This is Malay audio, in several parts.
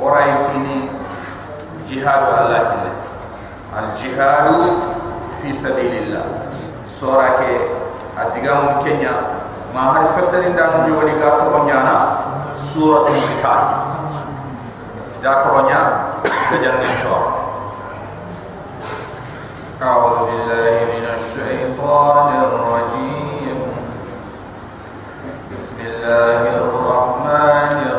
ورايتيني جهاد الله كله الجهاد في سبيل الله سورك اتيغا من كينيا ما عرف فسرين دان ديوني كا كونيانا سوره القتال دا كونيا دجان نشور أعوذ بالله من الشيطان الرجيم بسم الله الرحمن الرحيم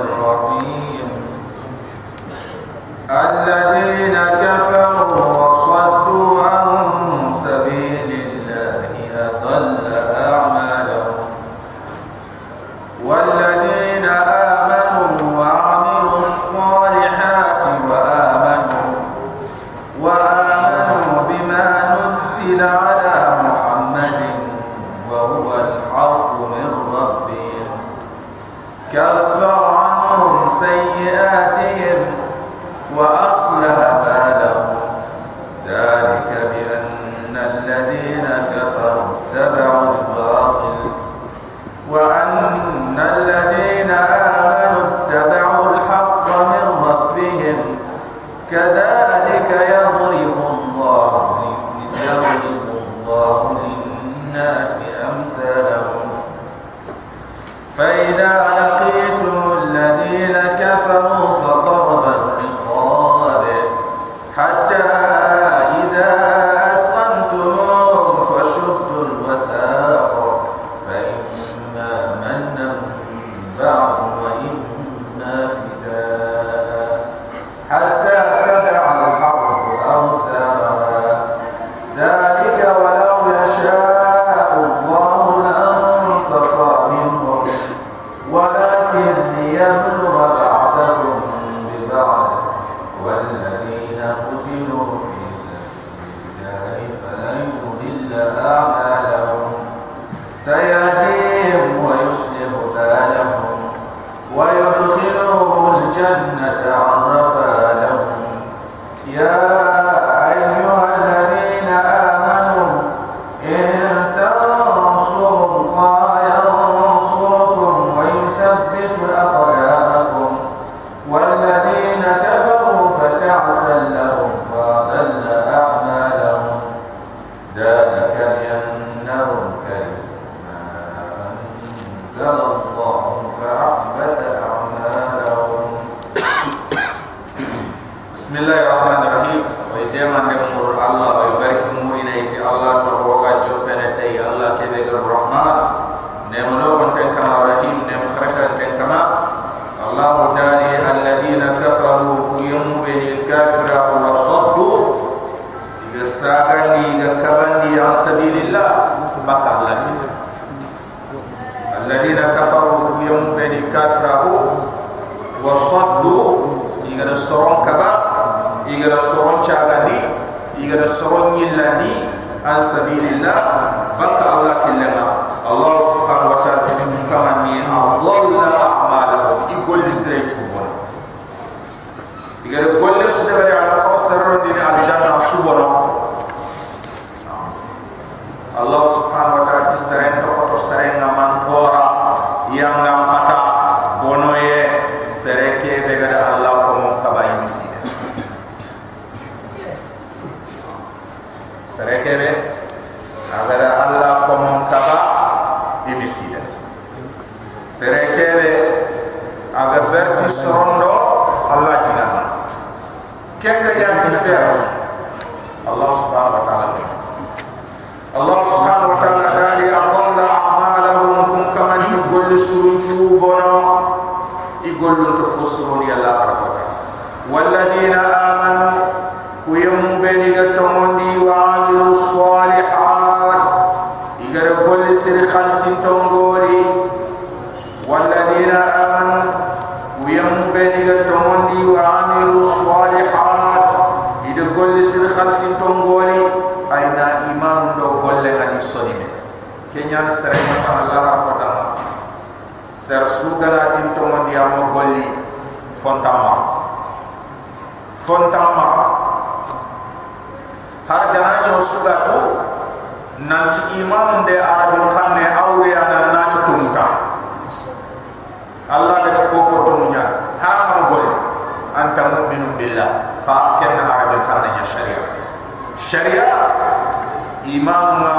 imam ma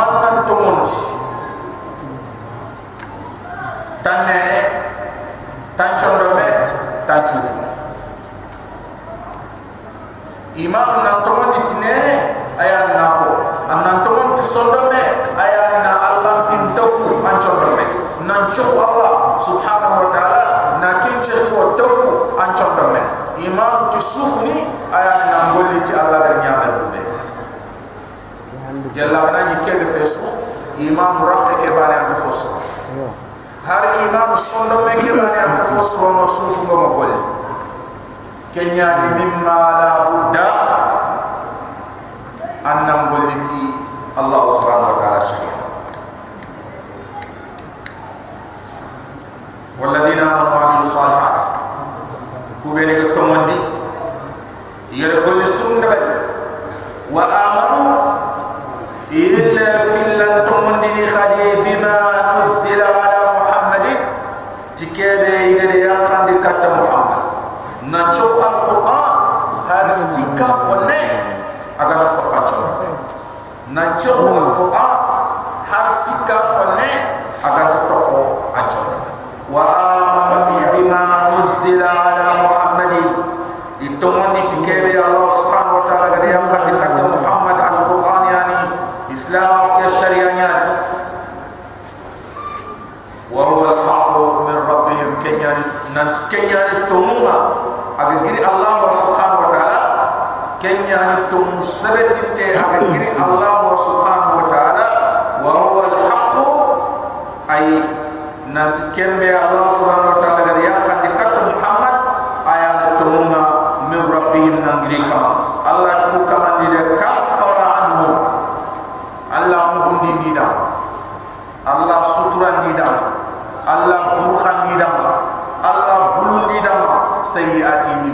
mannan to monti tanne tan chondo me ta chufu imam nan to monti tine ayan na ko. Annan to monti ayan na allah tin tofu an chondo me nan cho allah subhanahu wa taala na kin che ko tofu an chondo me imam tu sufni ayan na ngoli ti allah der nyaabe yalla kana ni kede fesu imam rakke ke bani am fosu har imam sondo me ke bani am fosu no sufu ngo mo gol kenya di mimma la budda annam goliti allah subhanahu wa ta'ala shari'a والذين امنوا وعملوا الصالحات كوبيني كتومندي يرى كل سنه وامنوا إلا فلن تمني خدي بما نزل على محمد. جكبه إلى يقند كت محمد. نشوف القرآن. هرسك فنة. أقرأ القرآن نشوف kenya ni tomunga abi giri allah subhanahu wa taala kenya ni tomu sabati te abi giri allah subhanahu wa taala. Wa huwa alhaq ay nat kembe allah subhanahu wa taala ga yakkan di kat muhammad aya ni tomunga min rabbihim nangri kama allah tu kama ni de ka sayyati ni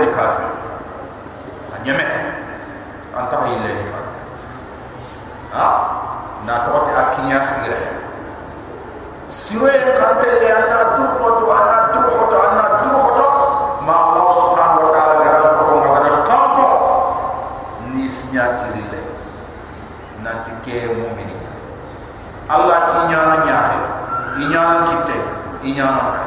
ni kafir. A nyame an ta hayi lani fa ha? Na to ta akinya sigira sirwe kante le an ta du hoto an ta du hoto an ta du hoto ma allah subhanahu wa taala garan ko ko garan ni sinya tirile na tike mu'mini allah tinya na nyaa inyaa kitte inyaa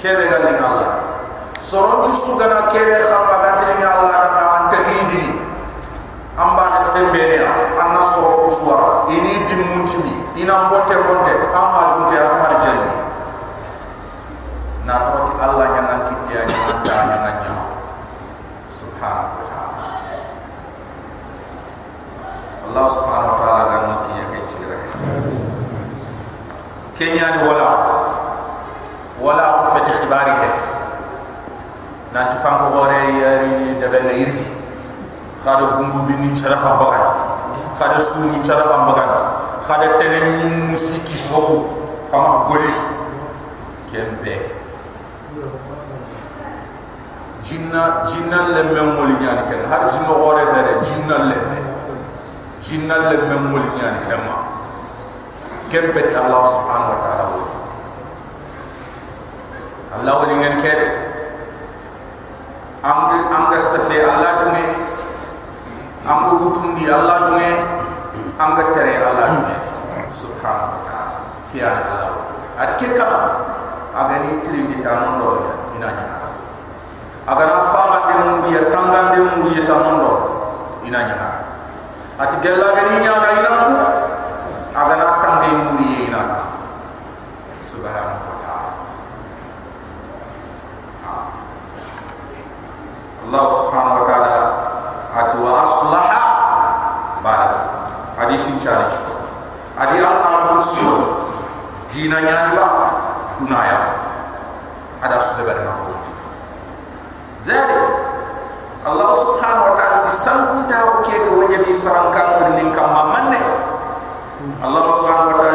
kebe ga ni allah. Tu su gana kebe khama ga ti ni allah da na anta hidini amba ne sembere anna so ku suwara ini dimuntini ina mbote mbote amma dunte har janni na to Allah yang nak kita yang ada yang nanya subhanahu wa ta'ala Allah subhanahu wa ta'ala dan maki kaya cira kenya ni wala. Wala khibari ke nanti fangko gore yari dabe na irgi kada gumbu bini cara hambakan kada suni cara hambakan kada tenenyi musiki sohu kama goli. Kembe jinna jinna lemme moli nyani ken har jinno ore fere jinna lemme jinna lemme moli nyani ken ma kempet allah subhanahu wa ta'ala allah woni ngen kede amge amge stafe allah dunge. Amge wutundi allah dunge. Amge tere allah wa ta'ala kiyana allah. Atike kama agani trindi tamondo ina nyana agana fama de mu ya tangan de mu ya tamondo ina nyana ati gella gani nya ga ina ku agana tangi mu ri ina subhanahu wa ta'ala Allah subhanahu wa ta'ala ati wa aslaha bala hadithin challenge adi al amatu sulu dina nyani ba dunaya ada sudah bermakna ذلك الله سبحانه وتعالى تسانكم تاو كيك وجدي سران كافر من كما من الله سبحانه وتعالى بأن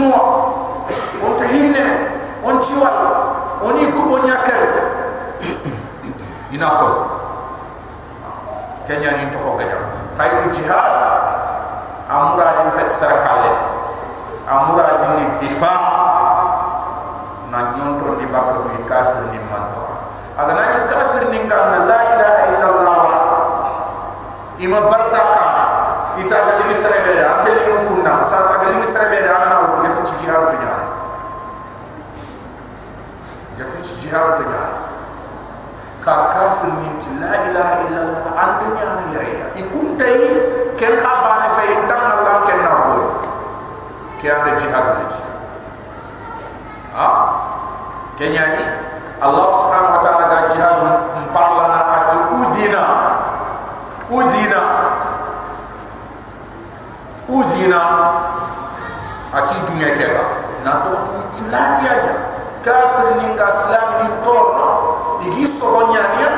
kutuno on ta hinne on ci wal oni kubo nyakal. Ina ko kenya ni to ko gajam khaytu jihad. Amura di pet sarakale amura di ni difa na nyonto di bakko bi kafir ni man to aga na ni kafir ni ngam la ilaha illallah. Ima barta ka ita ga limi sere da ante sa sa ga limi sere da anna ko gefu ci jihad fi nyaare gefu ci jihad to nyaare ka kafir ni ti la ilaha illallah ante nyaare yare ikun tay ken ka bana fay ndam Allah ken na ko ke ande jihad ni. Ha? Kenyani Allah subhanahu wa ta'ala ga jihad mpalana atu udina udina uzina ati dunya keba na to tulati aja. Kafir ni nga islam ni torno igi soronya dia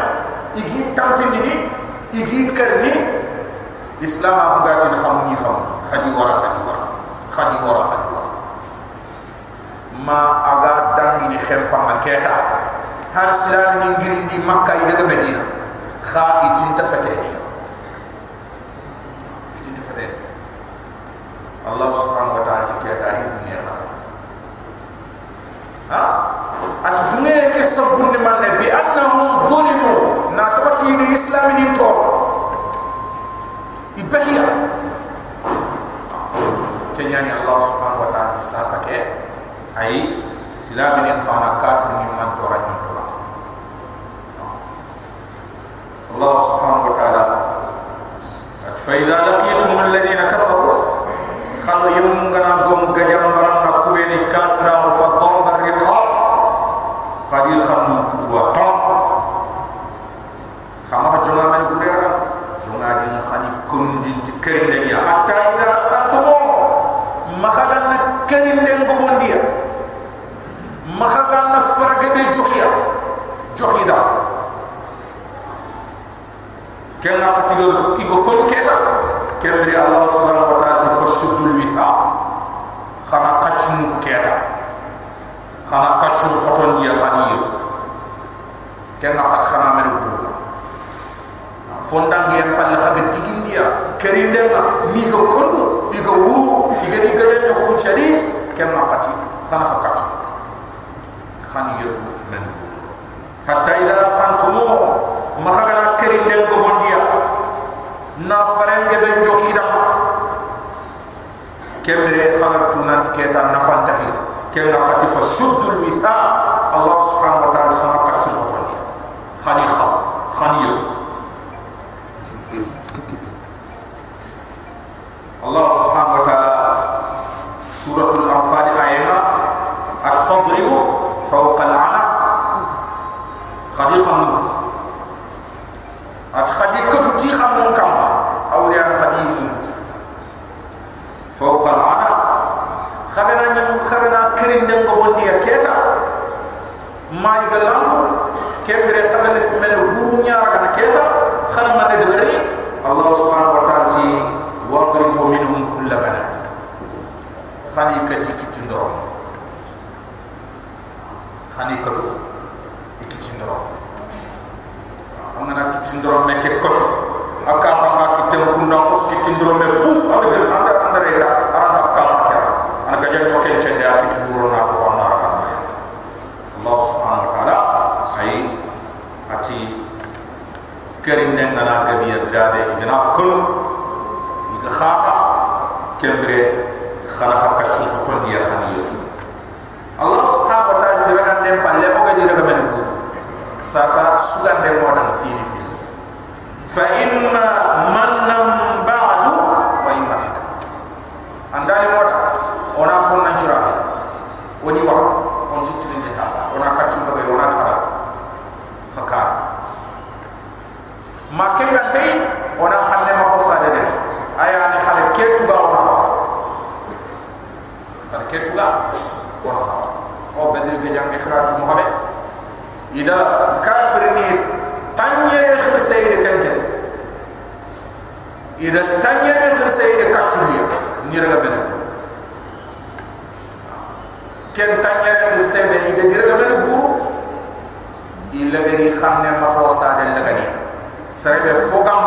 igi tampindi ni igi karni islam aku gati na xamu ni xam khadi wara khadi wara khadi wara khadi wara ma aga dangi ni xempa maketa har islam ni ngiri di makkah ida medina. Kha itinta fateni Allah subhanahu wa ta'ala ci dari dunia khana ha? At dunia ke sabun ni man bi annahum zulimu. Na toti ni islam ni to ibahiya kenya ni Allah subhanahu wa ta'ala ci sasa ke ay silam ni khana kafir ni man to rajul to Allah subhanahu wa ta'ala fa idha قتشن خطن يا خنيت كنا قد خنا من الغرب فندان يم بال خد تيجين ديا كريم دما ميغو كونو ميغو ورو ميغو دي غيا نيو شدي كنا قتي خنا قتشن خنيت من حتى إذا سانتمو ما خنا كريم دما بونديا na farenge ben jokida kemre khalar tunat keta nafan tahi kenga pati fa shuddul wisa Allah subhanahu wa ta'ala khama katsu motoni khani kha khani yut Allah subhanahu wa ta'ala suratul anfal ayana at fadribu fawqa al-a'naq khadi khamut at khadi kafuti khamun kam awliya khadi mut fawqa al-a'naq khagana nyam khagana kirin den ko bondi ya keta may galanko kembre khagana fimene guru nyaara kana keta khana man de bari Allah subhanahu wa ta'ala ti wadribu minhum kull bana. Khani kati kitindoro khani katu kitindoro amana kitindoro me ke koto aka fa ma kitem kunda kos kitindoro me pu? Anda gel anda anda reta. Aranda ka fa kera ana gaja nyo ken chende aki tiburo na ko wana ka mayat Allah subhanahu wa ta'ala ay ati kerim ne ngana gabi ya brade igana kun iga khafa kembre khana hakka chu ton dia khani yetu Allah subhanahu wa ta'ala jiragan dem palle o ga jiragan men ko sasa sugan dem dan fini fini fa inna mannam ba'du wa imma fida andani wada ona fonna jira woni wa on titri ne ha ona kaccu ba ona tara fakar ma kenga tay ona xamne ma ko sade de aya ni xale ketu ga ona xale ketu ga ona ha ko bedir ge jang ikhratu muhammad ida kafir ni tanye khir sayyid kanke ida tanyere khirse ida kachuliya ni raga bene ken tanyere khirse de ida diraga bene guru. Illa gari khamne ma ko sade lagani sarbe fogam.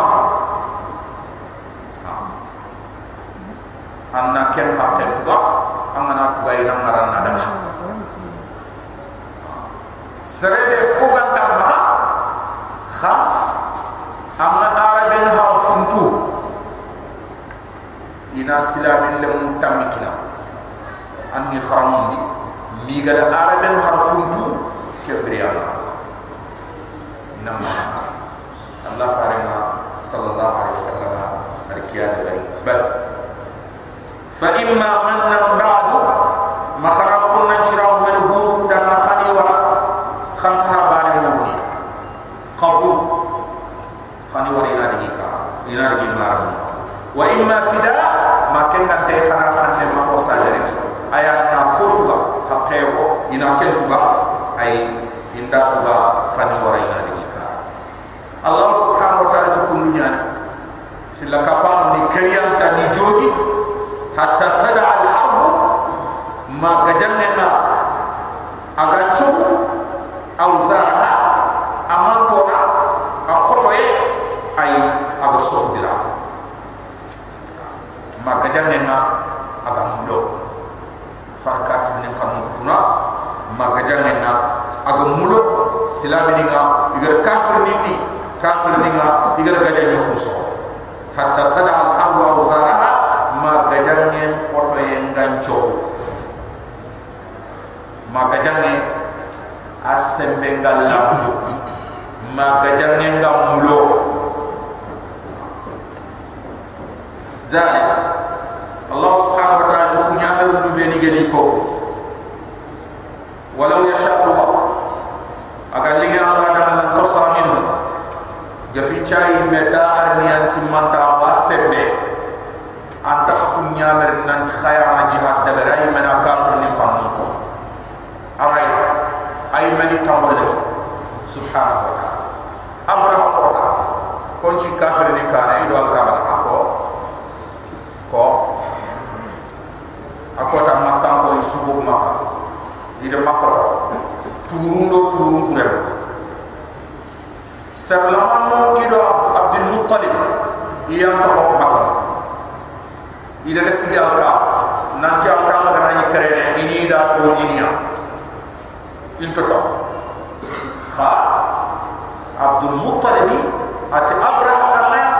Anna ken hakke tuga amana tuga ina maranna daga sarbe fogam tamma kha amma araben ha funtu ina silamin le mun tamikina anni kharamundi mi gada araben har funtu kebriyana nama. Allah farima sallallahu alaihi wasallam arkiya da bari bal fa imma manna ba'du ma kharafun najra min hu da ma khani wala khan ka bani mu qafu khani wala ina di ka ina di mar wa imma fida ma kenga te khana khanne ma ko sadere aya na fotuba haqqewo ina kentuba ay inda tuba khani wala ina di Allah subhanahu wa ta'ala cikin dunia ni sila kapano ni kariyan ta ni jogi hatta tada al harb ma gajanne na aga chu aw zarha amantora a khotoye ay aga sohdira ma gajanne na aga mudo far kafir ni kanu tuna ma gajanne na aga mudo silami ni ga igar kafir ni ni kafir ninga igara gaja nyoku so hatta tada al harbu aw zaraha ma gajangen poto yengan cho ma gajangen asembe ngalabu ma gajangen ngamulo dalik Allah subhanahu wa ta'ala chukunya nyamir dubeni geni ko walau yasha Allah agar linga Allah dan lan tasra minhum chai meta arni anti manta wasebe anta kunya mer nan khaya jihad da berai mena kafir ni qanun arai ay mani tambol subhanahu wa ta'ala abraha kota konchi kafir ni kana ido al kabal ako ko? Akota makka ko isubu makka ida makka turundo turun kurem sarlaman mo ido abdul muttalib iyam to makka ida resigi alka nanti alka ma gana yikrene ini da to inia into to ha? Abdul muttalib at abraham amaya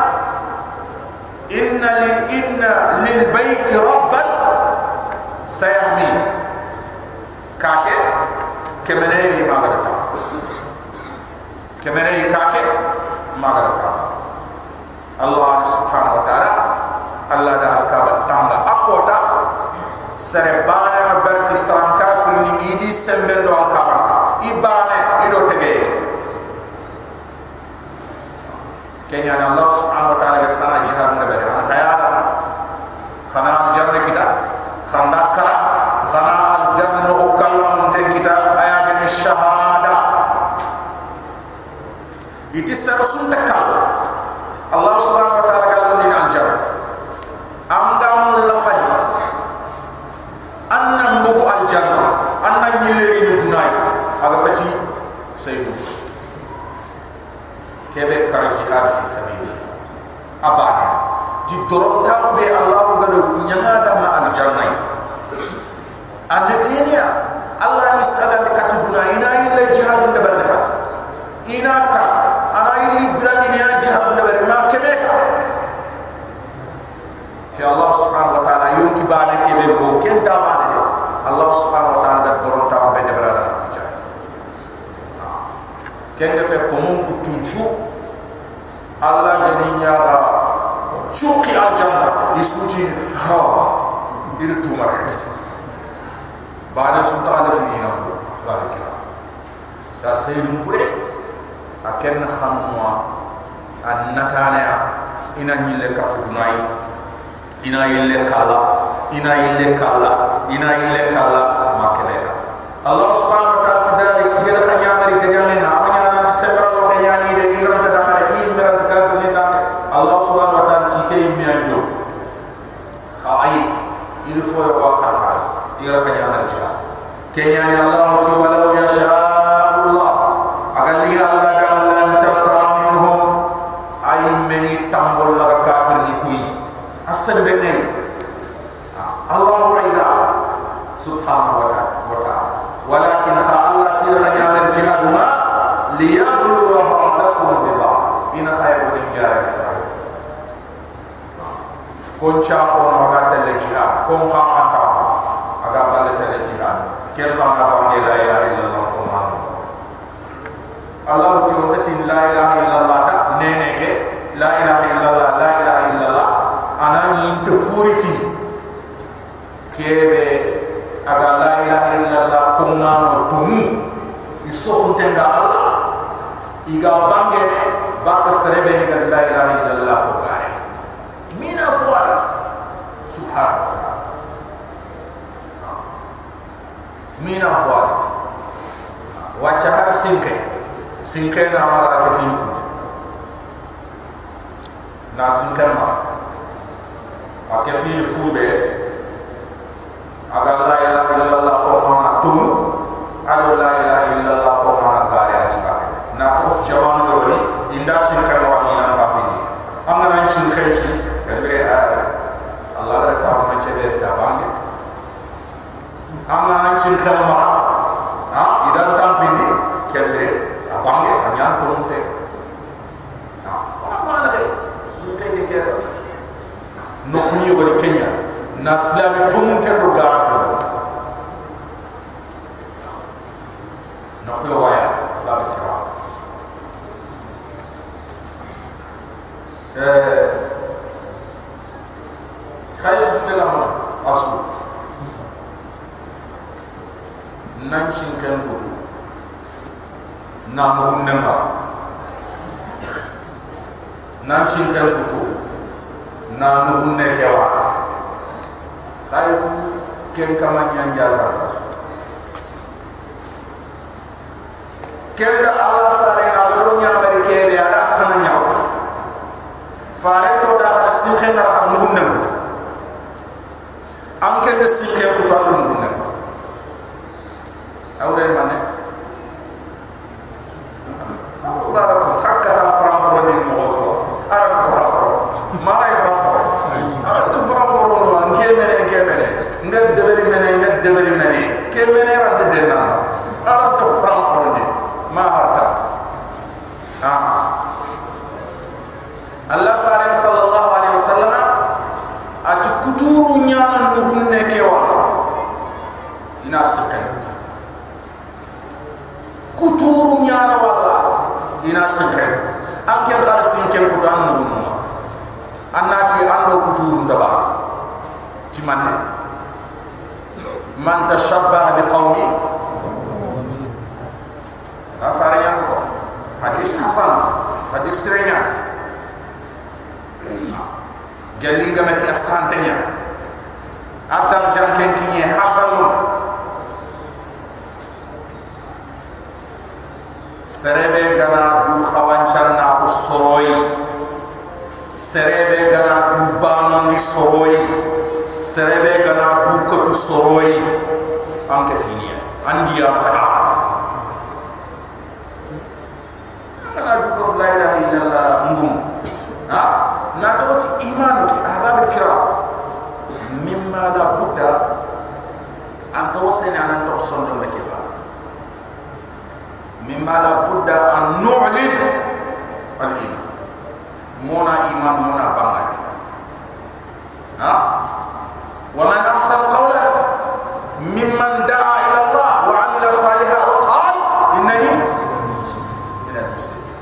inna li inna lil bayt rabban. Sayahmi kake kemene magara ta kemene kake magara ta allah subhanahu wa ta'ala allah da alkaba tanga akota sere bana berti stan kafir ni gidi sembendo alkaba ibane ido tege kenya na allah subhanahu wa ta'ala khana jihad nabe ana khayala khana janna kita khana kara khana janna no kallam te kita aya ni shahada iti sar sunta kal allah subhanahu wa ta'ala gal ni al janna anga mulla khadi anna mbugu al janna anna nyille ni dunay aga fati sayyidu kebe kar jihad fi sabil abada di doronta be allah gado nyanga da ma al janna anetenia allah ni saga de katubuna ina illa jihad de bar de ina ka ana illi grani ni jihad de bar ma kebe ka fi allah subhanahu wa ta'ala yonki bane kebe go ken da bane de allah subhanahu wa ta'ala da doronta be de bar de ken ga fe ko mon kutunchu. Allah ga ni nya ga chuki al janna isuti ha. Ir tu mar bana sunta ala fi na. Baraka ta sayyidun pure aken khanwa an ina nyille ka dunai. Ina yille kala. Ina yille kala. Ina yille kala. Makene allah subhanahu wa ta'ala kadalik. Hira khanya mari gajane na sebra lo ke yani de iran ta dama de in mera ta ka ni da Allah subhanahu wa ta'ala ci ke yo wa kan ha ira ka nyana jihad kenya ni allah tu walau yasha allah agal li allah da lan tasara minhum ay meni tambol la kafir ni kuy asan benen allah raida subhanahu wa ta'ala. Walakin ha allah tira nyana jihad ma liyablu ba'dakum bi ba'd. Ina khayru ni jara kon cha ko no aga tele jihad. Kon ka mene ke mene rat de na ara to ko din ma harta ah Allah farid sallallahu alaihi wasallam ati kuturu nyana nuhunne ke wala ina sikan kuturu nyana wala ina sikan an ken kar sinken kutu an nuhunno ma annati ando kuturu ndaba ti manne man tashabbaha bi qawmi afara yang ko hadis hasan hadis sirenya galinga mati asantenya adar jam ken kinye hasanun serebe gana du khawanchan na bu soroy serebe gana du banon ni soroy serebe gana du kotu soroy anke finia andiya ka. Gana du ko la ilaha illallah ngum. Ha? Na to ti ki ahbab kiram mimma la budda an to wasena an to sondo me ke ba mimma la budda an nu'lin al iman mona iman mona bangal ha wa man ahsan qawlan mimman da'a ila Allah wa amila salihan wa qala innani min al-muslimin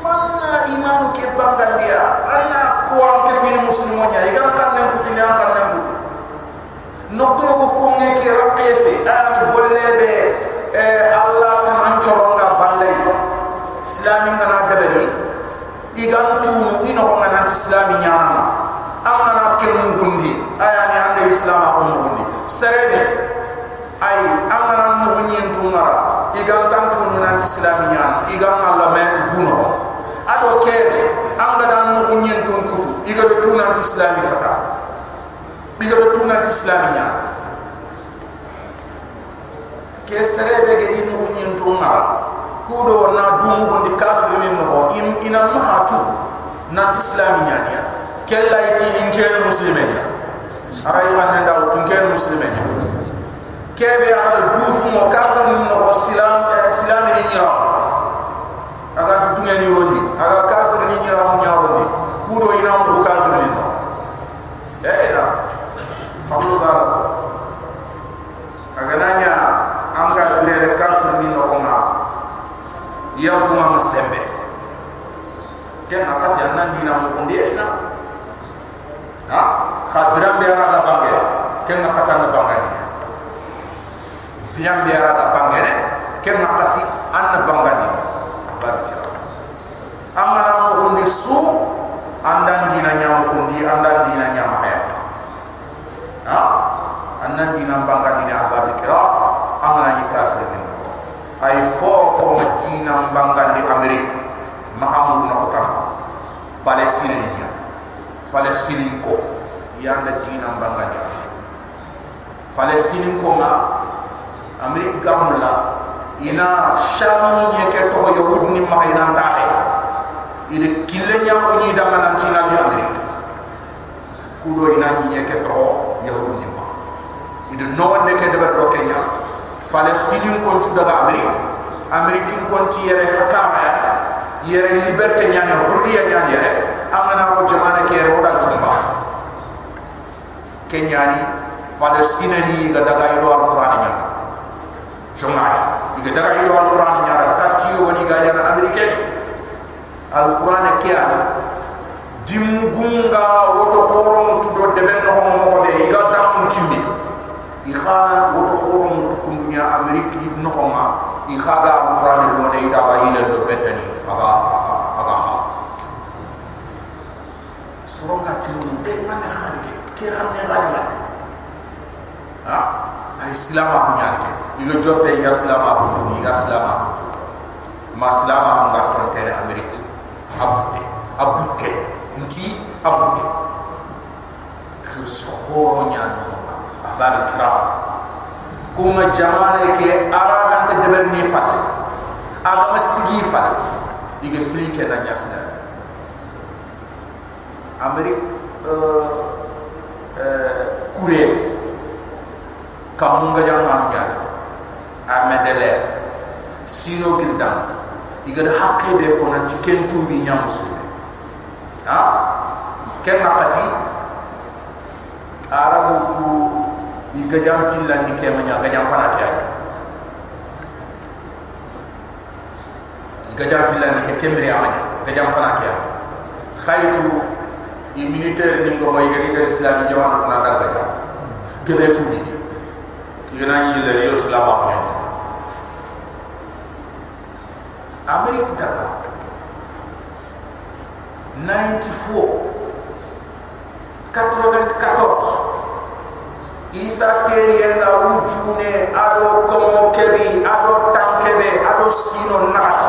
man iman ke bangal dia anna ko am ke fini muslimonya igam kan nem kuti nyam kan nem kuti nokto ko ko nge ki raqiye fe am golle be e allah tan an choronga balle islami ngana dabari igam tunu ino ngana islami nyama am ngana ke mu islam ko mu hundi serebe ay am ngana mu hunyin tumara igam tan tunu nan islami nyama igam allah me guno. Ado kebe dan no nyen ton kutu. Iga do tuna islami fata. Iga do tuna islamiya ke sere be ge ni no nyin to ma ko do na dumu ko di kafir min no im ina ma hatu na islamiya ni kella iti in kene muslimen ara yi ngane ndaw tun kene muslimen kebe ala dufu mo kafir min no be ko nan ciken tubi nya muslimi ha ken nakati arabu ku igajam killa ni ke manya gajam pana ke ay igajam killa ni ke kemri amanya gajam pana ke ay khaytu i militaire ni ngo boy gari de islami jamanu na dagaja gebe tubi ni. Yena yi le yo salama ko ni amerique daga 94 94 isa teri yenda wujune ado komo kebi ado tankebe ado sino nat.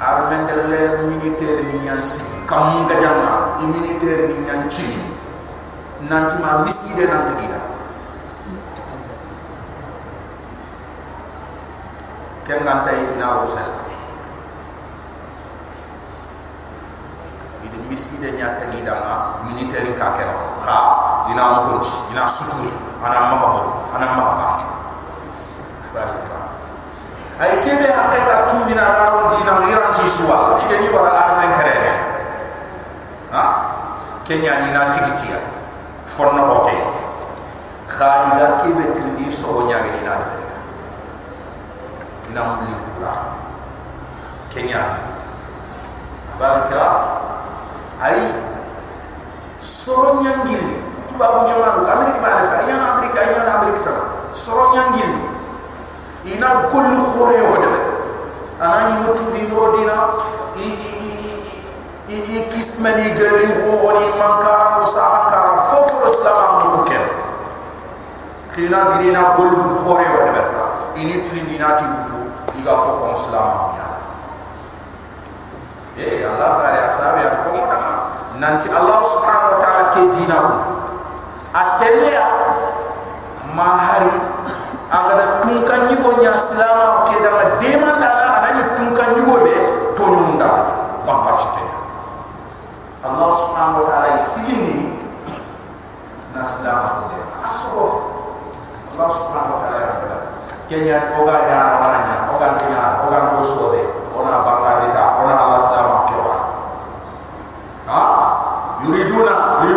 Armende le militaire ni yansi kam ngajama i militaire ni yanchi nanti ma miside nanti gida ken ngan tay idi miside nya tagi dama military ka kero kha ina mo hunti ina suturi ana mahabo ana mahaba barikira ay kebe hakka tu mina aron dina iran ci suwa kide ni wara armen karene ha? Kenya ni na tigitia fonno hoke kha ida kebe tindi so nya ni na de namli kula kenya. Baraka ay soro nyangili tuba bu jamanu amerika ba fa ayana amerika ayana amerika ta soro nyangili ina kullu khore wa de anani mutu bi no dina. I i i i i kismani galli ho woni mankara musa ankara fofu islam am ko ken kina girina kullu khore wa ini trini nati butu iga fo kon islam ya ايه الله فعل اصحاب يا قوم ما ننت الله سبحانه وتعالى كي دينه اتليا ما هري اغنا تونكان نيغو نيا سلاما كي دا ديما دا انا ني تونكان نيغو بي تونون دا ما باتشتي الله سبحانه وتعالى سيني نسلاما كي اسوف الله سبحانه وتعالى كينيا اوغا دا وانا اوغا دا اوغا كوسو دي اونا بانغا دي تا اونا الله يريدون أن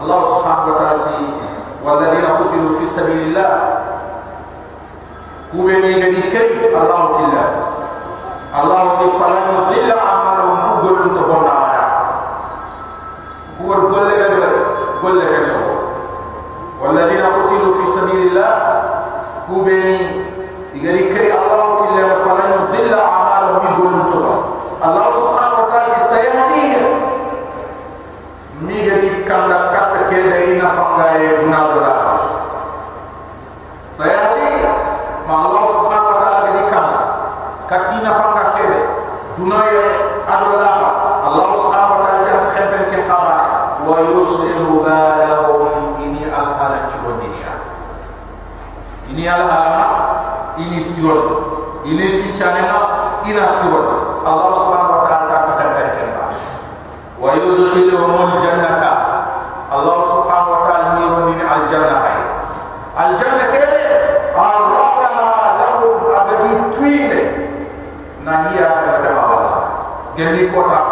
الله سبحانه وتعالى والذين قتلوا في سبيل الله وبني نبي كريم الله كلا الله فلا يضل أعمالهم قل أنت قل على هو قل قل والذين قتلوا في سبيل الله وبني نبي misalnya nak ina sibuk Allah subhanahu wa ta'ala tak akan berikan wa yudhidhumul jannata. Allah subhanahu wa ta'ala nirunin al-jannah al-jannah kere al-rahma lahum abadi tuine nah iya kepada Allah. Gendi kota.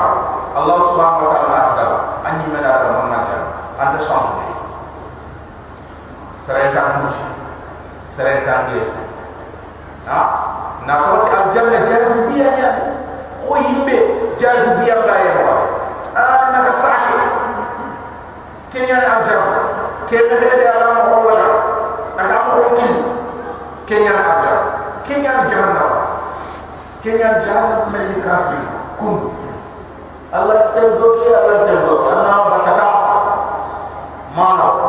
Allah subhanahu wa ta'ala nacidah anji menara mengajar. Ada sang serai tak muci serai nah nakon جالس بيرضى يرضى أنك صاحب كن يعني أجر كن غير على مقولة أنك أمر كن كن يعني أجر كن يعني جهنم كن يعني جهنم من الكافر كن الله تلدوك يا الله تلدوك أنا بتكا ما هو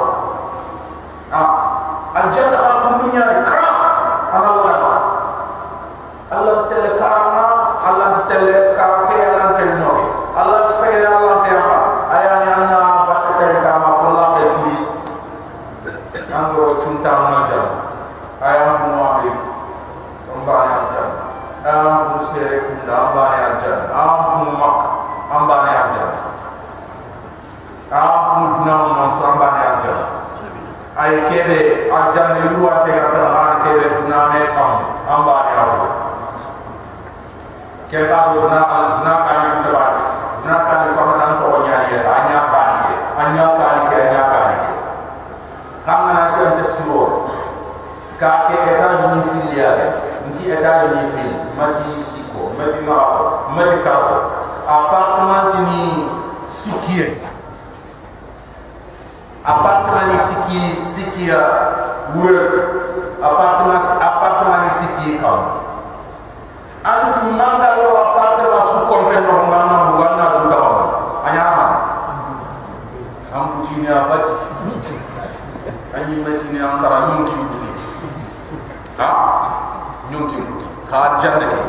ka ke États-Unis filiale nti États-Unis fil. Mati siko mati ma mati ka appartement ni sikie. Appartement ni siki sikia wure. Appartement appartement ni siki kam anti manga lo appartement su kompen no ngana bugana buda anya ma am puti ni abati. Anyi mati ni ankara nyonki puti ha nyonki puti kha janne ke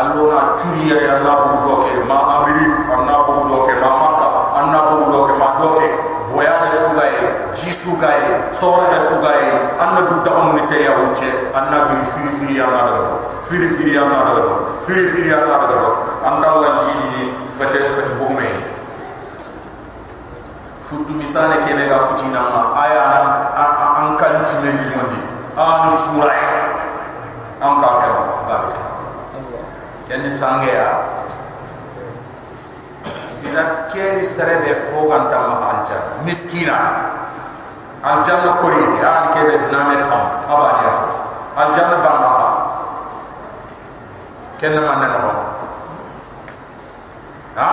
allo na churi ya na budo ke ma amerik anna budo ke ma makka anna budo ke ma doke boya de sugaye ji sugaye sore de sugaye anna du da mo ni te ya wuce anna gri firi firi ya na do. Firi firi ya na do. Firi firi ya na do. Anda la ni ni fete fete bo me futu misane ke ne ga kutina ma aya an an kan ni mondi anu churai an ka ke ba ba kenni sangea ida keni serebe fogan tam alja miskina. Aljanna koriti an kebe diname tam abani afu aljanna bamba ba kenna manne no ha?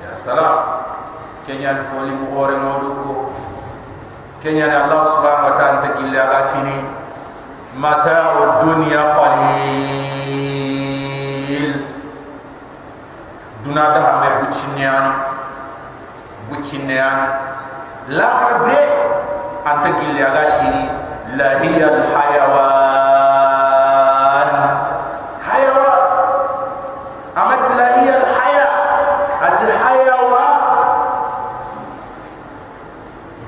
Ya salam. Kenya foli mu hore modu ko kenya allah subhanahu wa ta'ala takilla gatini متاع الدنيا قليل دنا ده ما بوچنيان بوچنيان لا خبر انت قل يا غاتي لا هي الحيوان حيوان امد لا هي الحياه ات الحيوان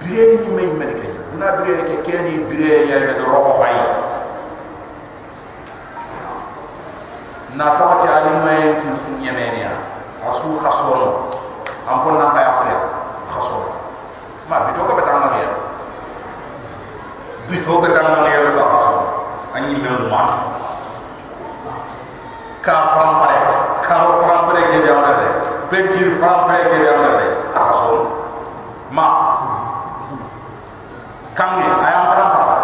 بريني مي ملكه دنا بريني كيني بريني يا روحي na tawati ali may tu su nyemenia asu khasono am ko na kay akre khasono ma bito ko betang na yer bito ko betang na yer sa khasono ani me ma ka fram pare ka ro fram pare ke na re pentir fram pare ke jam na re khasono ma. Kangi ayam fram pare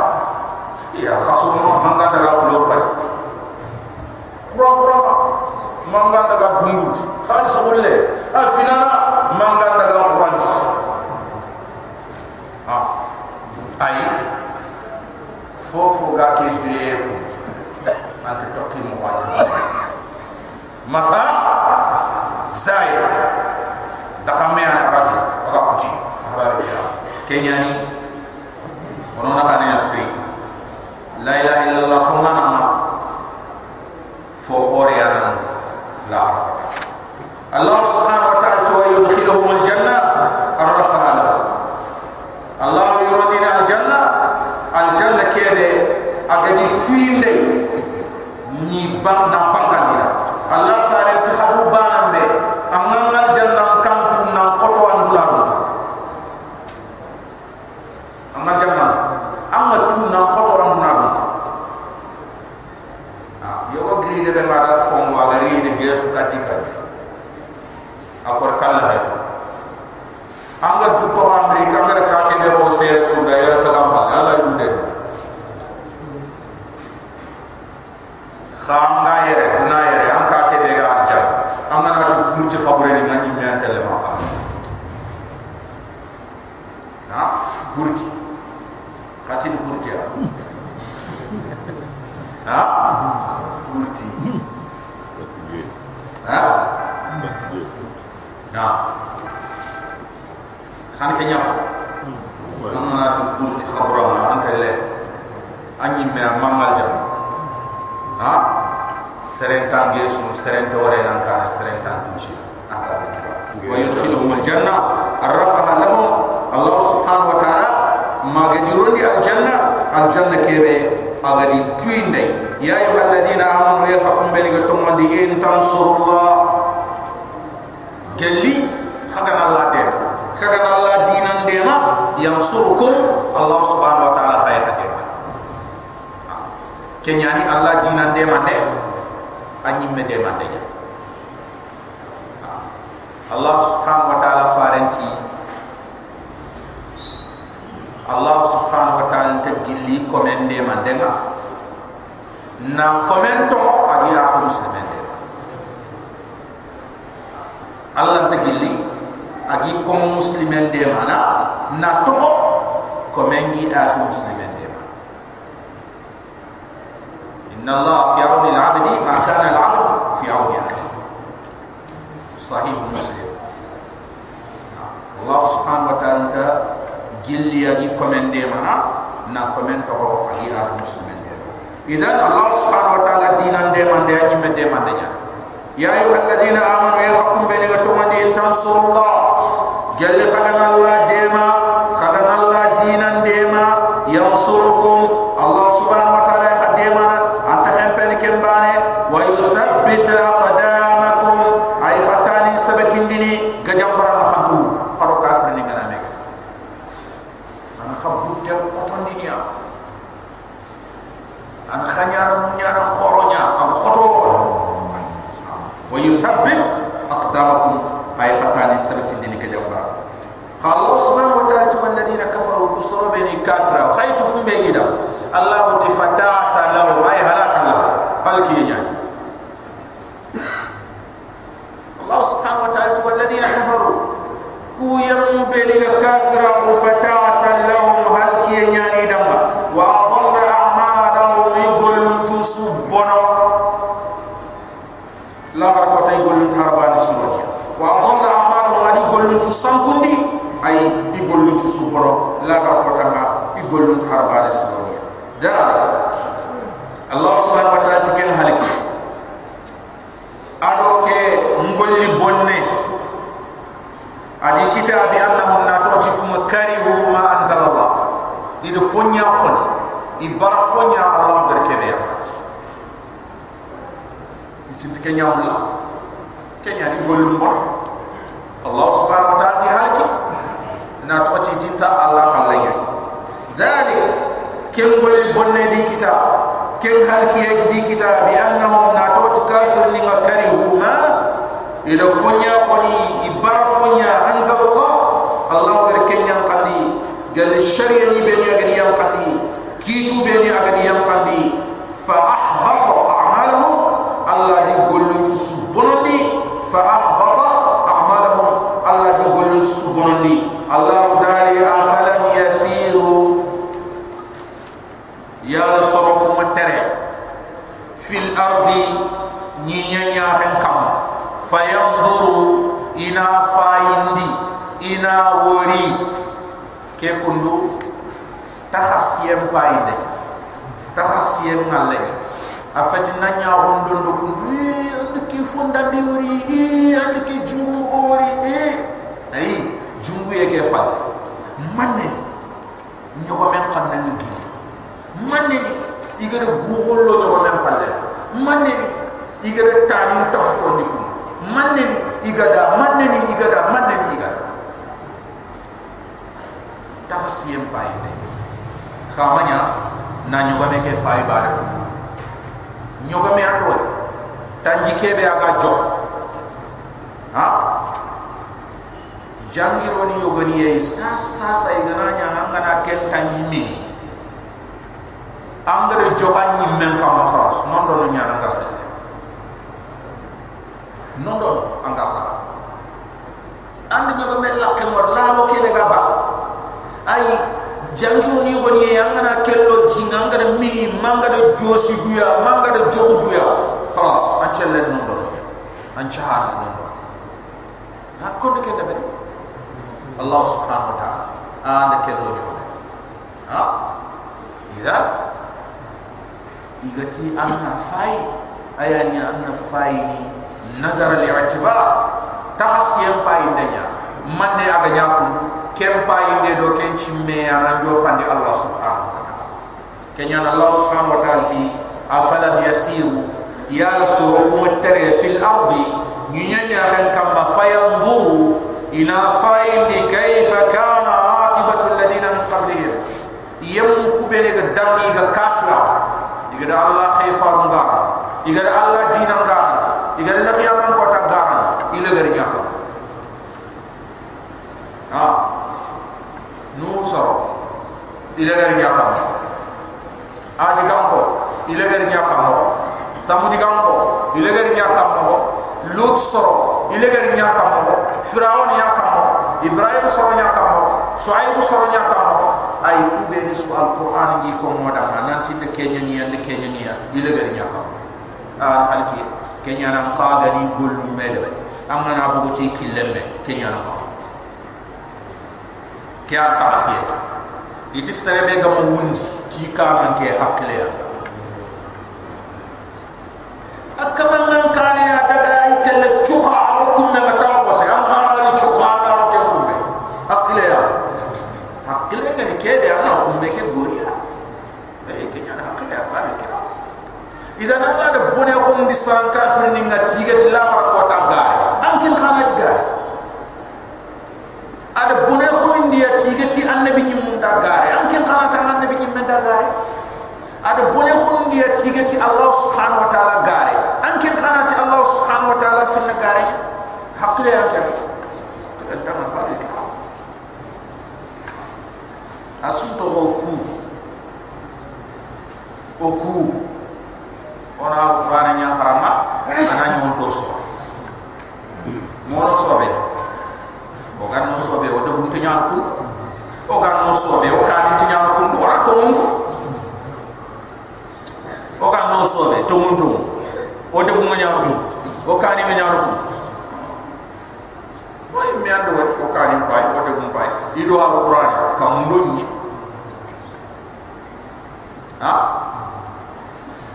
iya khasono manga daga pulo pare kura kura manga daga bungut khali sobulle afina manga daga kurant ha ay fofo ga ke biye ko ante tokki mo wat mata agi ko muslimen de mana na to komengi a muslimen de inna Allah fi auni al-abdi ma kana al-abd fi auni akhi. Sahih muslim. Allah subhanahu wa ta'ala gilli agi komende mana na komento ko agi a muslimen de idan Allah subhanahu wa ta'ala dinan de man de agi men de man de ya ayuha alladhina amanu ya hakum bani wa tumani in tansurullah jalli khadana Allah dema khadana Allah dinan dema yansurukum Allah subhanahu wa ta'ala hadema anta hempen kembane wa yuthabbit aqdamakum ay khatani sabatin dini gajambara khabdu kharo kafir ni ngana mek ana khabdu tel qoton dinia ana khanyara munyara khoronya am khoto wa yuthabbit aqdamakum ay khatani sabatin dini gajambara Allah subhanahu wa ta'ala tu alladhina kafaru kusuru bani kafira khaytu fum begida Allah ti fata salahu ay halaka Allah balki yani Allah subhanahu wa ta'ala tu alladhina kafaru ku yamu bani kafira wa fata salahu halki yani damba wa adalla a'malahum yugullu tusubbono la ko tay gollu harbani suronya wa adalla a'malahum adi gollu tusambundi ay i gollu ci suboro la ga ko tanga i gollu harbale siboni da allah subhanahu wa ta'ala tiken haliki ado ke ngolli bonne adi kitabi annahum natukum karihu ma anzal allah ido fonya khoni i bara fonya allah berkebe yakat ci tikenya allah. Kenya di gollu bon allah subhanahu wa ta'ala di haliki na to ci tinta Allah kallanya zalik. Ken golli bonne di kita. Ken halki di kita. Bi annahum na to kafir ni makarihu ma ila fonya koni ibar fonya anzalallah Allah. Gal kenya qali gal sharia ni ben yagani yam qali kitu ben yagani yam qali fa ahbata a'malahum Allah di gollu subunondi rafa a'malahum Allah jogol subhanallahi Allah dali afalam yasiru. Ya sarakum tare ya. fil ardi ni nyanya kam fayanduru ina faindi ina wori ke kundu takhasiyam paide takhasiyam ngalle afajna nya hondondo kundu ki funda bi wuri i and ki jumu wuri e ay jumu ye ke fal manne ñoko men xam na ngi manne ni? Iga de guxol lo ñoko men fal manne ni? Iga de tani tax ko ni manne ni? Iga da manne ni? Iga da manne ni? Iga da ko siem pay de xamanya na ñoko me ke fay baare ko ñoko me tanji kebe aga jok. Ha? Jangiro ni yogoni ye sa sa sa igana nya ngana ken tangi mi angare johan ni men kam khras non do nya nga sa non do anga sa and nyogo mel la ke mor la lo ke daga ba ay jangiro ni yogoni ye ngana kello jinga ngara mi manga de josi duya manga de jogu duya. Khras cele non do ya an chaara non do ha de kende be allah subhanahu wa taala. An de kello do ha? Ida igati an na fai. Aya ni fai ni nazar al i'tiba tahsiyan pa indanya manne aga nyakun kem pa inde do ken chimme an fandi allah subhanahu wa taala. Kenya allah subhanahu wa taala ti afala biyasiru ya rasul kum tere fil ardi. Nyanya kan kam fayanzuru ina faindi kayfa kana aqibatu alladhina min qablihim. Yam kubene ga dangi ga kafira iga da allah khayfa ngar iga da allah dinan ngar iga da naqiyaman ko ta garan ila gari nyaka ha? No soro. Ila gari nyaka adi gamko ila gari nyaka mo samudi gamko ila gari nyaka mo lut soro ila gari nyaka mo firaun nyaka mo ibrahim soro nyaka mo shuaib soro nyaka mo ay kube ni su alquran gi ko moda nanti de kenya ni ande kenya ni ila gari nyaka mo al halki kenya nan qaga ni gollu mede amma na bugo ci killembe kenya nan qaga kya tasiyata iti serebe ga wundi ti kanan ke hakle ya akama nan kane ya daga itelle chuha aro kunne mata ko se am khana ni chuha na ro ke kunne hakle ya hakle ga ni kede ana kunne ke goriya e ke nyana hakle ya bari ke idan Allah da bisan kafir ni ngati ga tila har ko ta gare an kin khana ti gare ada bone khum ndiya tigati annabi nyum da gare an kin khana ta annabi nyum da gare ada bone khum ndiya tigati Allah subhanahu wa ta'ala gare an kin khana ti Allah subhanahu wa ta'ala fi na gare hakle ya ke ta ma bari ka asunto oku oku ona qur'ana nya harama ana nyon to so mono sobe. O gan no sobe o debun te nyaan ku o gan no sobe o kan ti nyaan ku ndo wara to mun o gan no sobe to mun to o debun nyaan ku o kan nga nyaan ku way mi ando o kan pay o debun pay ido al qur'an kam ndonni ha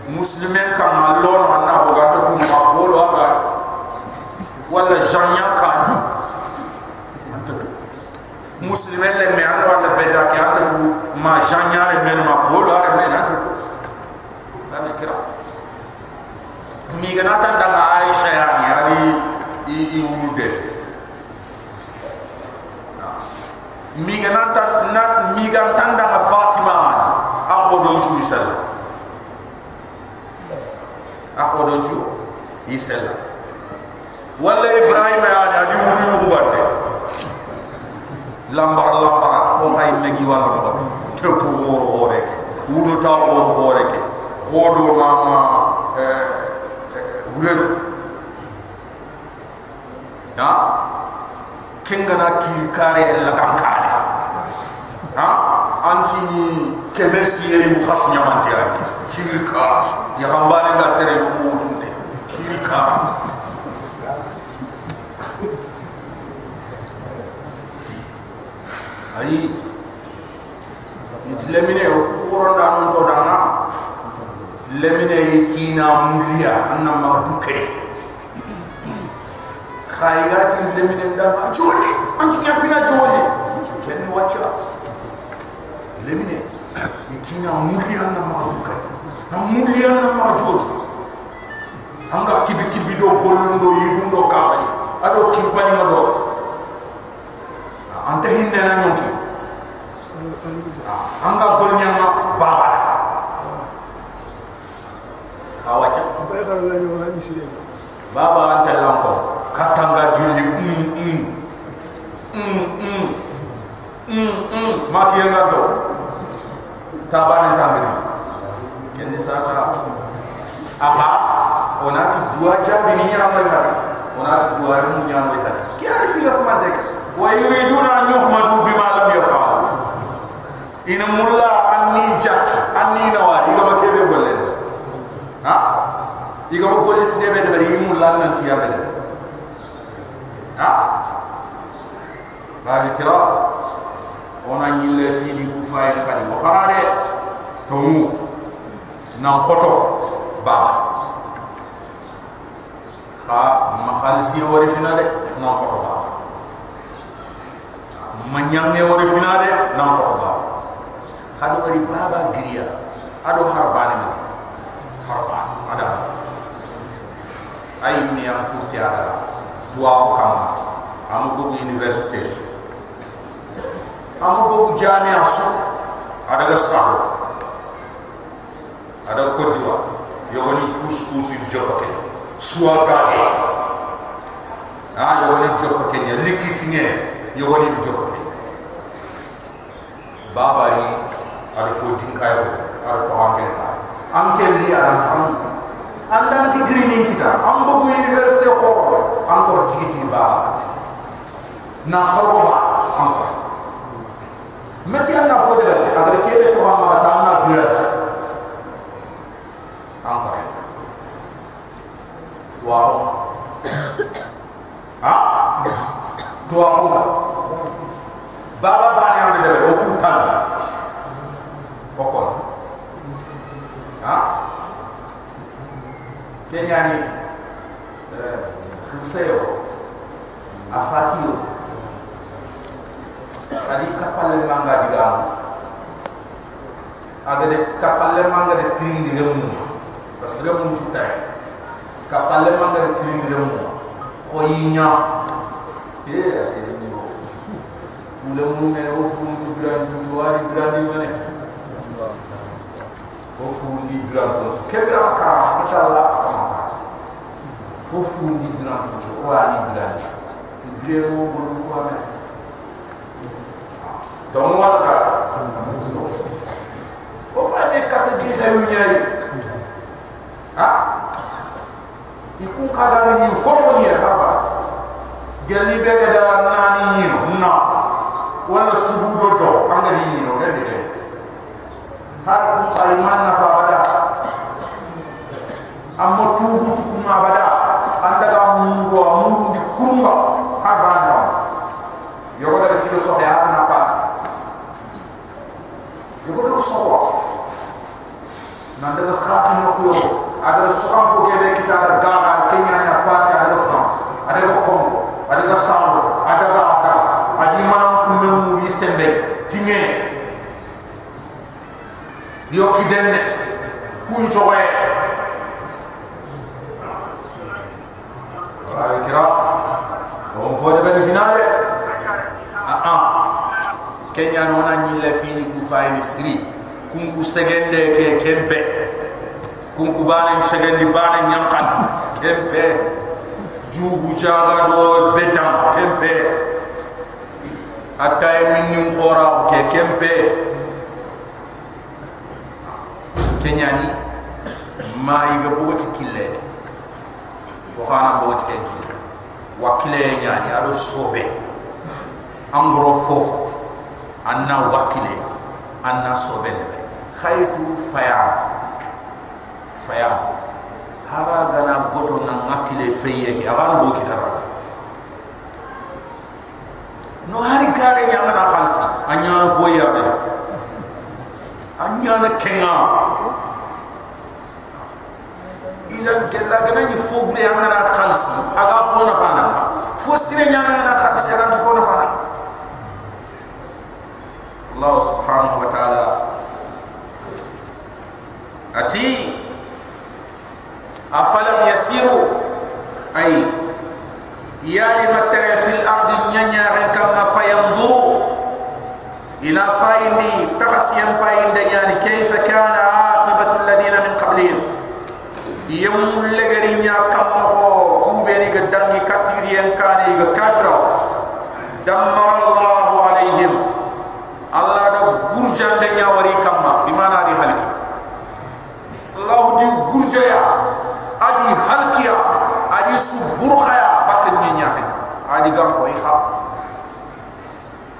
muslimen kam malon anna bo gato tum ma polo aba wala janya antatu muslimen le me anna wala beda ki antatu ma janya re men ma polo are men antatu babil kira. Mi gana tan aisha ya ni ali i i urude mi gana tan na mi gana tan daga fatima ani ako don chu sallallahu ako don chu isella wala ibrahim ya ni adi wuri yu bande lambar lambar ko hay megi wala do te pour ore wuno ta or ore ke hodo mama eh wure ha? Kengana ki kare la kam kare. Ha? Anti ni kemesi ne mu khas nyamanti ani kirka ya hambare ga tere ko wutunde kirka ayi it lemine ko da non to dana lemine tina mulia anna ma dukere khairati lemine da ma joli anti nya pina joli kenni wacha lemine tina mulia anna ma dukere na mulia anna ma anga kibi kibi do gollundo yidundo kafani ado kimpani ma do anta hinne na nyonki anga gol nyama baba. Awacha baba anta lampo katanga gilli mm mm. Mm mm. Mm mm. Maki yanga do. Tabane tangri kenni sasa aha onat dua jabi ni nyam le har onat dua ri mu nyam le ki ar fi la sama dek wa yuriduna an yuhmadu bima lam yafal. Ina mulla anni jak anni nawa iga ma kebe golle ha? Iga ma golle sine be de bari mulla nan ti yabe ha ba bi ona nyille fi di ku fay kadi ko harade to mu nan koto baba kha ma khalisi wori fina de nan koto baba manyang ne wori finade nam ko ba hado wori baba griya ado harbani ma harba ada. Ay ni am tuti ada. Tuwa ko kam am ko université su am ko jamia su ada ga sa ada ko diwa yogoni kus kus in jokke suwa gage ah yogoni jokke nya likitine yogoni jokke babari ada fo din kayo ada to angel ka angel li ara am andan ti greening kita am bo university ko am ko tigiti ba na sorbo ba am ko mati anna fo de agar kebe to am ta na birat am ko wow ha to am ko baba bani am de o ku tan o ko ha kenya ni eh khumsayo afatiyo adi kapal manga diga aga de kapal manga de tring di lemu. Parce que mun chutai kapal manga de tring di lemu ko yinya eh ati ni ko mule mu me o fu mu gran tu wari gran di mane o fu di gran tu. Kebra ka pas o fu di gran tu wari gran gremo bulu ko ame donc wala ka o fa di xewu ñaari ha ikun kada ni fofo ni haba gelli be ga da nani ni na wala subu do to anga ni ni no de de har kun ay man na fa bada amma tubu tu kuma bada andaga mu ro mu di kurumba har banda yo ga kilo so de har na pas yo ga so wa nan daga khati no ko yo ada so am ko ke de kita ada gaga kenya nya pas ada france ada ko congo ada ko sambo ada ga ada adi manam ku memu yisembe tinge yo ki denne kun chowe ay kira on fo de ben finale ah ah kenya no na nyi le fini ku fayni sri kun ku segende ke kempe kun ku bana segende bana nyankan kempe. Jugu jaga do bedam kempe. Atay min nim khora ke kempe. Kenya ni ma yiga boti kille ko xana boti ke kille wakile nyani ado sobe. Angro fofu anna wakile. Anna sobe. Khaytu faya faya. Hara gana goto na ngakile feye ki agan ho kitara no hari kare nyanga na khalsi anya fo ya be. Anya na kenga. Idan kella gana ni fo bre anga na khalsi aga fo na fana. Fo sire nyanga na khalsi aga fo na fana. Allah subhanahu wa ta'ala. Ati afalam yasiru? Ay yani matara fil ardi nyanya ran kama fayanzuru ila faini takhasiyam painde yani kayfa kana aqibatu alladhina min qablihim? Yam legari nya kamma ho kubeni ga dangi katiriyan kane ga kafira dammara allah alaihim. Allah da gurjande nya wari kamma bimana di halki allah di gurjaya adi suburkhaya bakin nya nya adi gam ko iha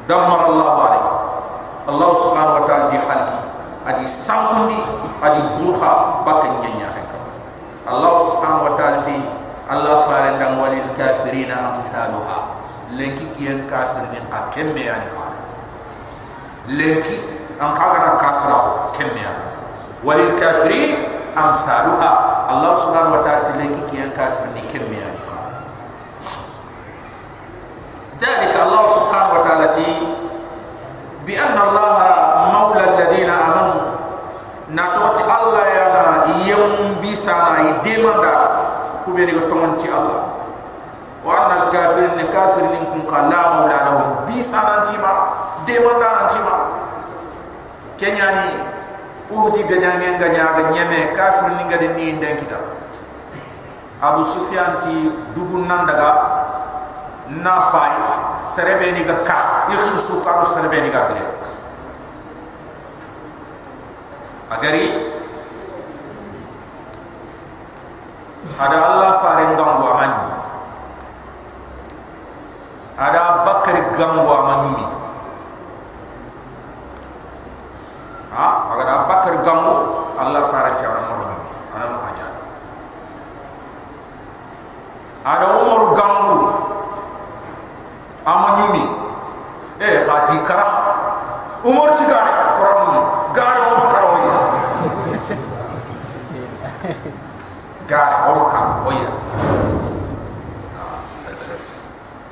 dammara allah alaihim allah subhanahu wa ta'ala di halki adi sangundi adi burkha bakin nya nya Allah subhanahu wa ta'ala ti Allah dan walil kafirina amsaluha. Lenki kiyen kafir ni akemme yani khana lenki an kaga na kafira kemme yani walil kafirin amsaluha. Allah subhanahu wa ta'ala ti lenki kiyen kafir ni kemme yani khana ذلك الله سبحانه وتعالى تي بأن الله مولى الذين آمنوا نتوتي الله يانا يم بيسانا يديماندا كوبيني كتومن تي الله وأن الكافرين كافرين كن tima de mandana tima kenyani uhdi ganyane ganya ga nyeme kafir ni ngade ni nden kita abu sufyan ti dugun nan daga na fay serebe ni ga ka. Ikhir su ka serebe ni ga bele agari ada allah fare ngambu amani ada bakar gambu amani ha? Ada bakar gambu allah fare ci orang mo ana mo haja ada umur gambu amani eh haji kara umur sigare koramu gare o bakar o ya gare o bakar o ya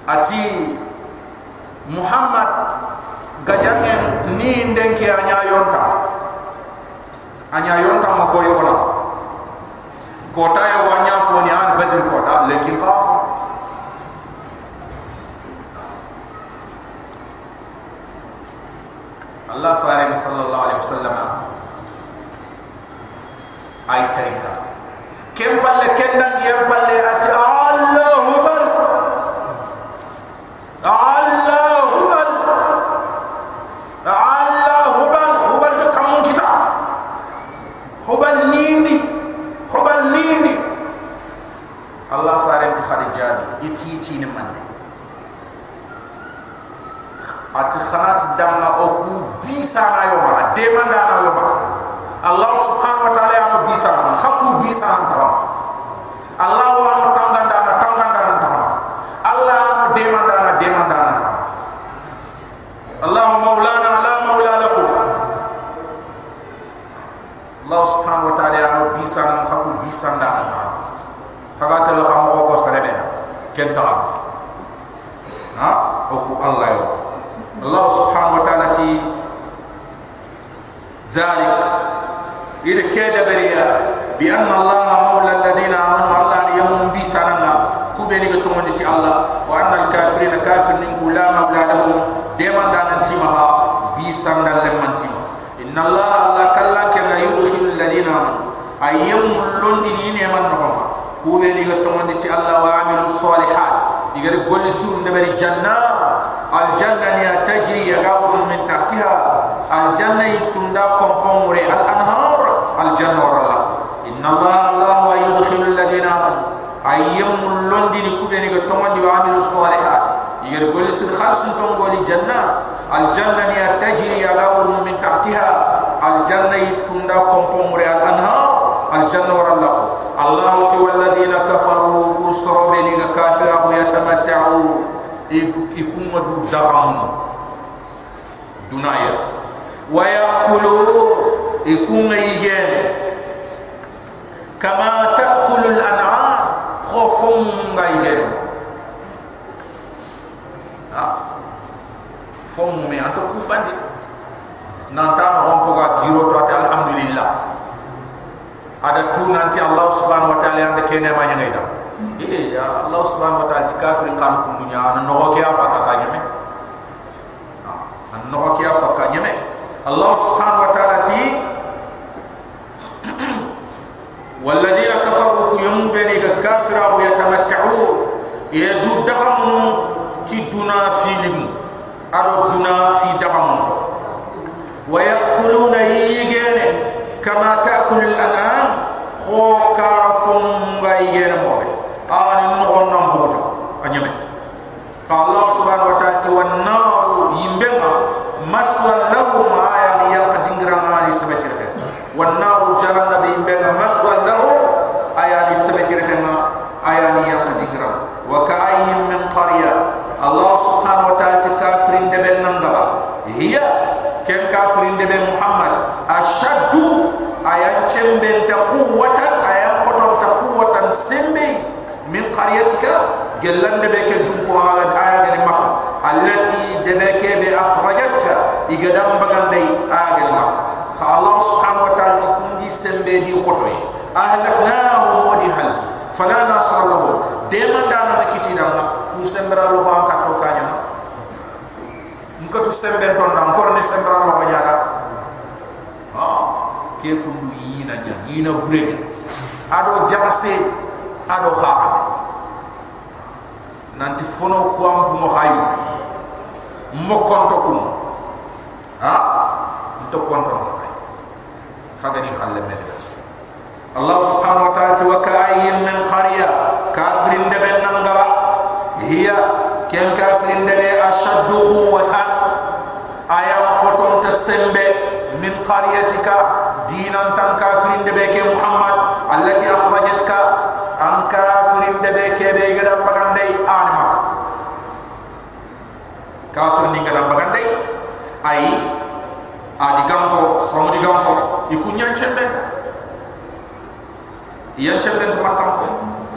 ati muhammad gajangen ni ndenke anya yonta. Anya yonta mo ko yona kota ya Ay tarika kem balle kendang yam balle ati Allahu bal Allahu bal Allahu bal hubal do kamun kita hubal nindi hubal nindi Allah farim ti khadijadi iti iti ni mande ati khanat damma o ku bisa na teman dana lemah? Allah subhanahu wa ta'ala yang bisa khaku bisa antara Allah wa anu tangan dana tangan dana antara Allah anu deman dana deman dana Allah maulana la maula laku Allah subhanahu wa ta'ala yang bisa khaku bisa dana antara Fakatil lakam wako serebe Kentang Ha? Oku Allah. Allah subhanahu ذلك. إلى كيد بريا بأن الله مولى الذين آمنوا الله يمون بي سننا. كوبيني كتمون دي الله. وأن الكافرين كافر ننكو لا مولى لهم. ديما دانا تيمها. بي سننا لمن تيمها. إن الله الله كلا كما يدخل الذين آمنوا. أيام لندن ينمن نهم كوبيني كتمون دي الله وعملوا الصالحات. يقول قول سون دبري جنات. الجنة تجري يغاور من تحتها. الجنة يتندا كومبون مري الأنهار الجنة ورلا. إن الله الله يدخل الذين آمنوا. أيام ملون دي نكوبيني كتومن دي وعملوا الصالحات. يقول سن خلص تنقول جنة الجنة. تجري على من تحتها. الجنة يتندا كومبون مري الأنهار الجنة ورلا. الله والذين كفروا كسروا بني كافر يتمتعوا. يكون مدود دغمنا دنايا. Ikunga igen kama taakulu al-an'am khofum nga igen ha fom me anto kufandi nanta rompo ga giro to ata alhamdulillah ada tu nanti Allah subhanahu wa ta'ala ande kene ma nyanga idam eh ya Allah subhanahu wa ta'ala kafirin kan kun dunya an no ke afa ka nyame an الله سبحانه وتعالى تي والذين كفروا يوم بني الكافر أو يتمتعوا يدو تي دونا في لم أدو دونا في دهم ويأكلون يجين كما تأكل الأنعام خوكا فمو sembel ta kuwata ayam kotor ta kuwatan sembe min qaryatika gelan de beke dukura ayam ni makka allati de beke be akhrajatka igadam bagandai ayam makka kha allah subhanahu wa ta'ala ti sembe di khotoy ahlaknahu wadi hal fala nasra lahum de mandana na kiti dama ku sembra lo ba ka to kanya ngko to sembe ton dam. Korni sembra lo ba nyaka ha. Ke kun yina nya yina gure ado jaxase ado xaxa nanti fono ko am bu mo xay mo konto ko ha to konto mo xalle mel Allah subhanahu wa ta'ala wa ka'ayyin min qarya kafirin de ben nangara hiya ken kafirin de ashaddu quwwatan. Aya poton tasembe min qaryatika dinan tan kafirin de ke muhammad allati akhrajatka an kafirin de ke be gada bagande anmak kafirin ni gada bagande ay adi gampo somo di gampo ikunyan chembe yanchan den makam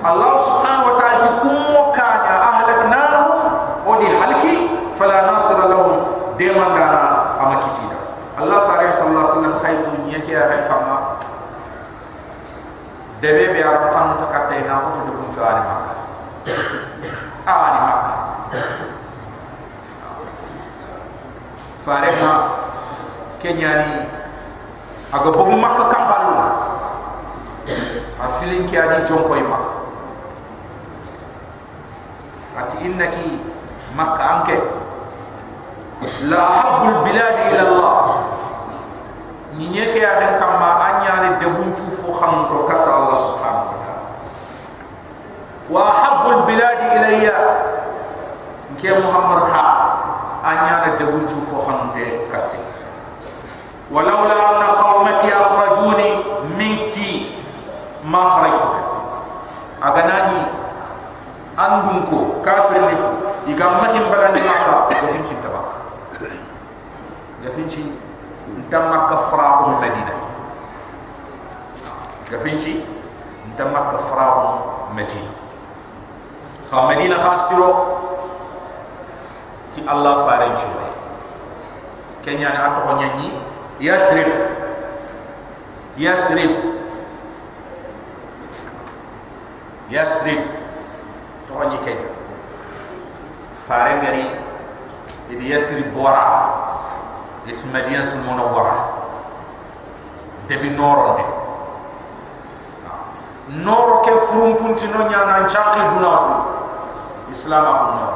Allah subhanahu wa ta'ala tukummo kanya ahlaknahum odi halki fala nasra lahum demandana amakitida Allah fare sallallahu alaihi wasallam khaytu nyeke ya kama debe be aron tan to katte na ko to dum shawari makka ani makka fare ma kenyani aga bogu makka kambalu a filin ki adi jon koy ma ati innaki makka anke la habbul bilad ila allah ni nyeke ya den kama anyani de bunchu fu xam to kata allah subhanahu wa ta'ala wa habbul bilad ilayya nke muhammad ha anyani de bunchu fu xam te katti ولولا أن قومك أخرجوني منك ma kharajtu aganani andum ko kafir ni iga mahim ya finci ntam makka fra ko medina. Ya finci ntam makka fra ko medina. Kha medina khasiro ti allah faran shi kenya ni ato nyanyi yasrib. Yasrib. Yasrib. To ni kay fare ngari idi yasrib bora it madinatul munawwara debi noronde noro ke frum punti no nya nan chaqi dunasu. Islam a no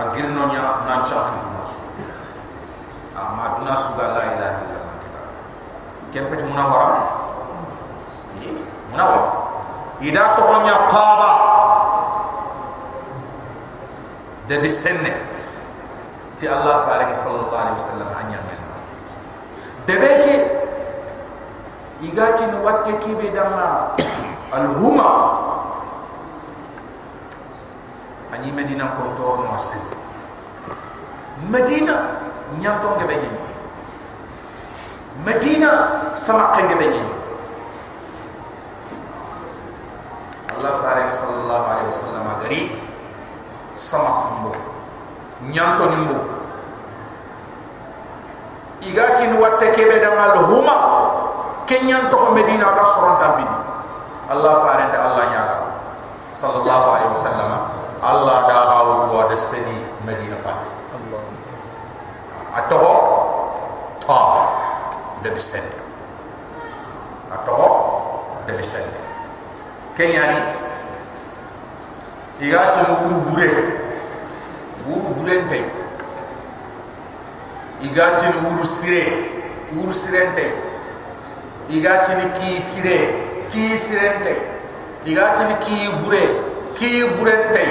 agir no nya nan chaqi dunasu. Ama dunasu ga la ilaha illallah kempet munawwara munawwara ida tonya qaba de disenne ti allah faring sallallahu alaihi wasallam anya men de beke igati watte kibe dama al huma ani medina kontor no asil medina nyanto ngebe nyi medina sama ngebe nyi Allah fare sallallahu alaihi wasallam agari sama kumbo nyanto nimbo igati ni watte kebe da mal huma. Kenyan to medina ka soron tambini Allah fare da Allah nyaga sallallahu alaihi wasallam. Allah da hawo ko da seni medina fa Allah. Atoho ta de bisen atoho de bisen kenyani igati no wuru bure wuru bure nte igatini wuru sire. Wuru sirente igatini ki sire. Ki sirente igatini ki bure ki burente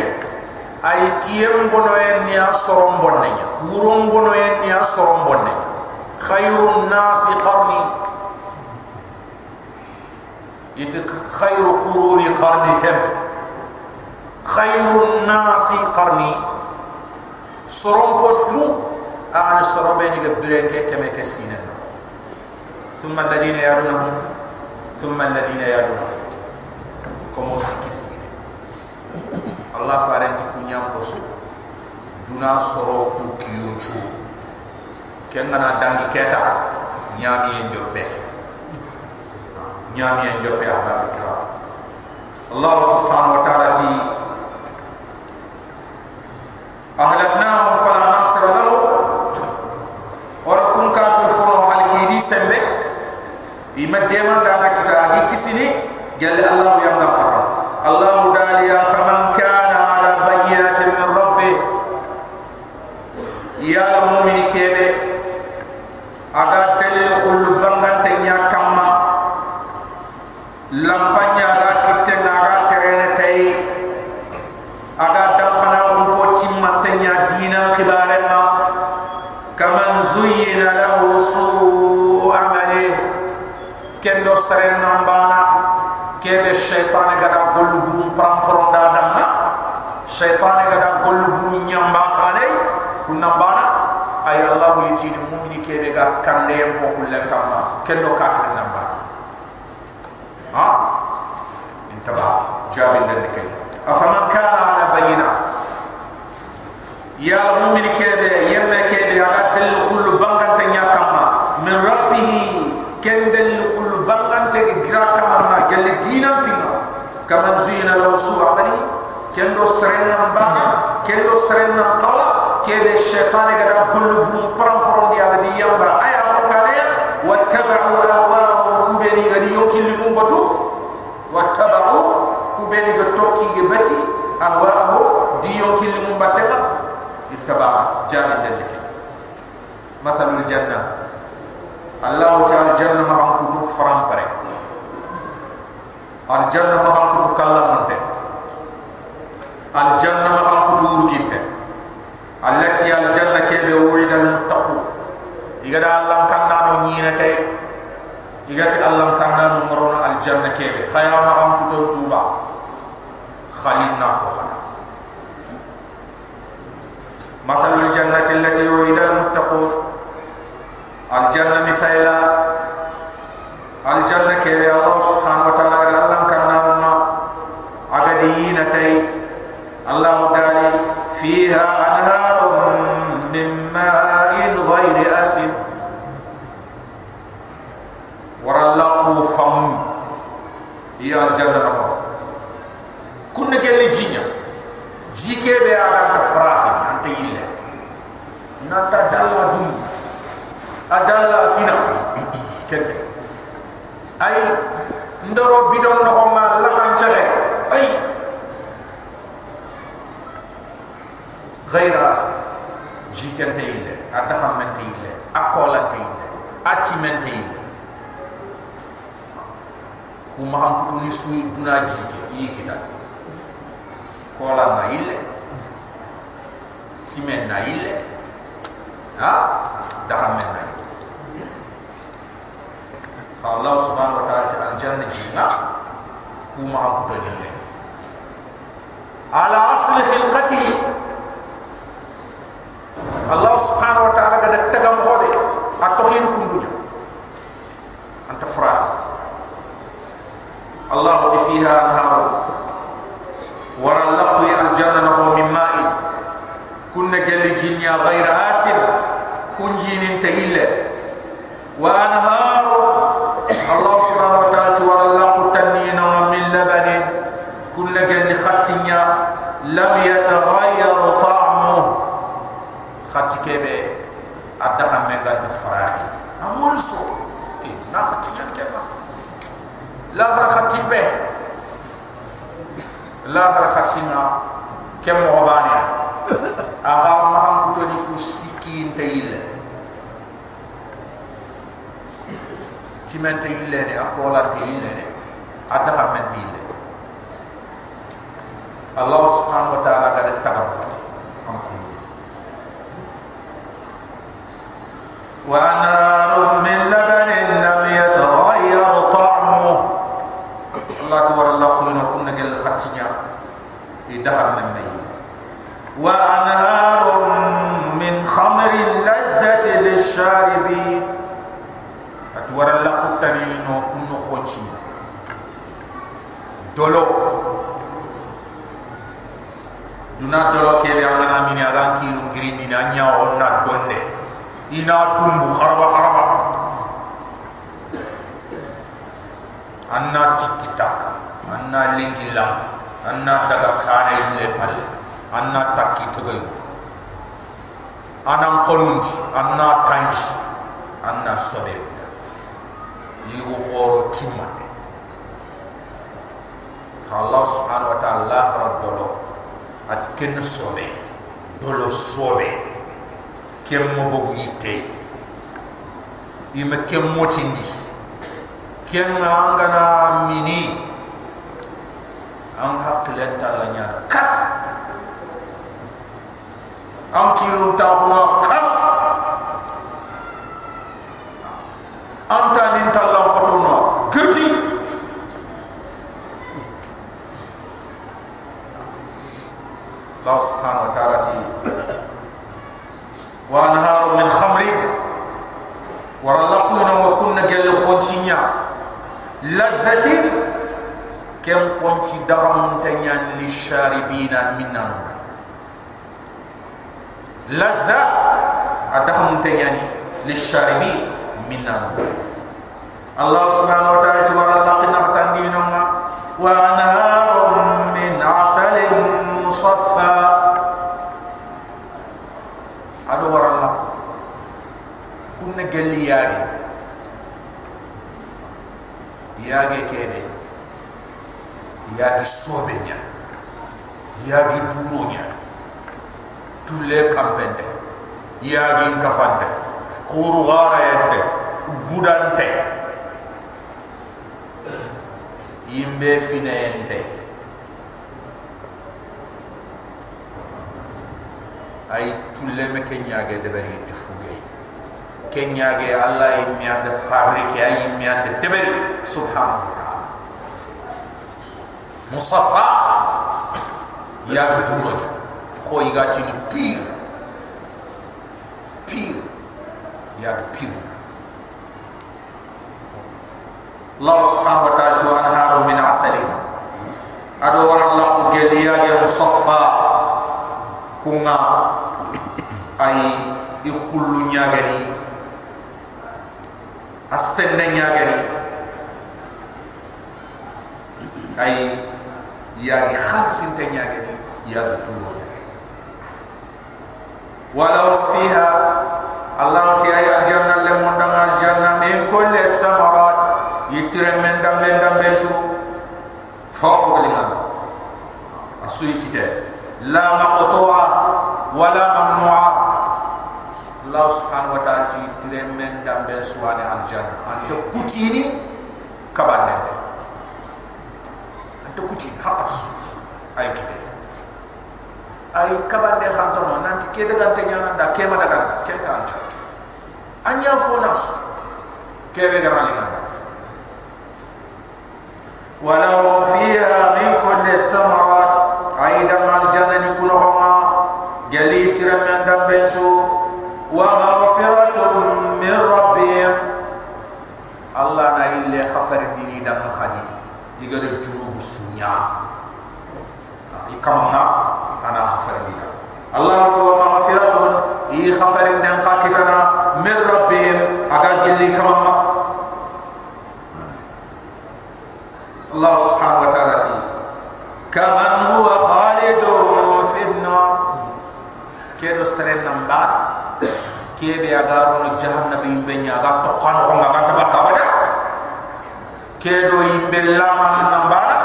ay kiyem bono en niya sorom bonne wurom bono en niya sorom bonne khayrun nasi qarni. It khayru quruni qarni kem. Khayrun nasi qarni. Sorom posmu بسلو أنا سربين قبلين كم كسينا ثم الذين يرونهم ثم الذين يرونهم كم سكسين الله فارنت كنيا بسو دنا سرو كيونچو كنا دانgi keta nyami enjo be nyami en jobe aba kira Allah subhanahu wa ima deman dana kita agi kisini gelle allah ya ngapata allah shaytan gada gollu buru nyamba kane kun nambana ay allah yiti ni mu'mini kebe ga kande mo kulle kama kendo kafir nambana ha? Intaba jabin den ke afaman kana ala bayina ya mu'mini kebe yemme kebe aga delu khullu bangante nyakama min rabbihi kendel bangante ge gira kamanna gelle dinam pinga kaman zina law su amali kendo serenna bana kendo serenna qawa kede shaytan ga da kullu burum param param dia di yamba aya makane. Wattaba'u ahwa'ahum kubeni ga di yokili mum batu wattaba'u kubeni ga tokki ge bati ahwa'ahum di yokili mum batela ittaba jani delike mathalul jannah. Allah ta'ala janna ma ham kutu faram pare. Al janna ma ham kutu kallam monte aljanna ma kan kuturu gimpe allati aljanna ke be wuyda muttaqu. Igada allah kan nanu nyina te igati allah kan nanu marona aljanna ke be khaya ma kan kutu tuba. Khalinna ko hada Masalul jannati allati wuyda muttaqu. Aljanna misaila aljanna ke be allah subhanahu wa ta'ala allah kan nanu ma agadi nata'i الله دالي فيها أنهار من ماء غير أسم ورلقوا فم هي الجنة نمو كنا قال جينيا جيكي بي آدم تفراحي أنت إلا نتا دالا دون adalla fina kende ay ndoro bidon no ma la kan chere غير أصل جيكن تيل اتهم من تيل أقولا تيل أتي من تيل. كما هم تكوني سوي دنا جيكي إيه يكتا قولا نايل تيمن نايل ها؟ دهم من نايل. الله سبحانه وتعالى الجنة جينا كما هم تكوني على أصل خلقته. Allah subhanahu wa ta'ala gada tagam khode atohin kundunya anta fra Allah ti fiha anhar wara laqi al jannah nahu min ma'in kunna galli jinya ghayra asin kunjinin tahilla wa anhar الله سبحانه وتعالى ولا قتنين من لبن كل جن خاتنيا لم يتغير طعمه kebe ada ha mega de frari so e na khati ken ke ba la fra khati be la fra khati na ke mo bani aga ma ham to ni ku sikin te ile cimente ile ne akola te ile ne ada ha mente Allah subhanahu wa ta'ala gade tabakkan tagam ko wa nar min laban lam yataghayyar ta'mu Allah tawara Allah qulna kunna gel khatinya idaha men ne wa anhar min khamrin ladzati lisharibin wara la kutani no kunno khonchi dolo duna dolo ke be amana ina dumbu kharaba kharaba. Anna tikitaka anna lingi lamba anna daga kane le falle anna takki togoy anna konundi anna tanji anna sobe. Yigo khoro timande Allah subhanahu wa ta'ala raddolo at ken sobe dolo sobe kem mo bogu yitte ime kem motindi ken angana mini. Am haklen talla nyana kat! Am kilo tawna kat! Anta nin tallam khotono gerti Allah لذة كم كنت درم تنيا للشاربين منا نونا لذة أدهم تنيا للشاربين منا نونا الله سبحانه وتعالى تبارك قلنا تنجينا وأنهار من عسل مصفى. أدور الله. كنا قلياني yaage kebe yaage sobe nya yaage duro nya tulle kampende. Yaage kafande khuru gara yende. Gudante. Yimbe fine yende. Ay tulle me kenyage de bari te fuge kenyage allah yimmi ande fabrique ay yimmi ande de bari subhanahu wa ta'ala musaffa ya guduro ko yiga ci ni pire pire ya pire Allah subhanahu wa ta'ala tuan harum min asali ado waran laku geliya ge musaffa kunga ay ikullu nyagani asenne nyagani ay ya khalsin te nyagani ya tulo walau fiha Allah ti ay aljanna le mondam aljanna min kulli thamarat yitire men dam men dam ben chu fofu galinga asui kite la maqtu'a wala mamnu'a Allah subhanahu wa ta'ala ci tremen dambe suwane al janna ante kutini kabande ante kutini hapas ay kite ay kabande khantono nanti ke de gante nyana da kema da gante ke ta al janna anya fo ke be gara li gante walau fiha min kulli thamarat aidan al janna ni kulohoma gali tremen dambe chuu ومغفرة من ربهم الله نايل خفر ديني دم خدي يقدر جنوب السنيا يكمنا أنا خفر دينا الله تو مغفرة هي خفر دين قاكتنا من ربهم أقل جلي كمنا الله سبحانه وتعالى كمن kebe agaro no jahannabe imbe nya ga to kan ho ma ga ta ka bada ke do imbe la ma na nambara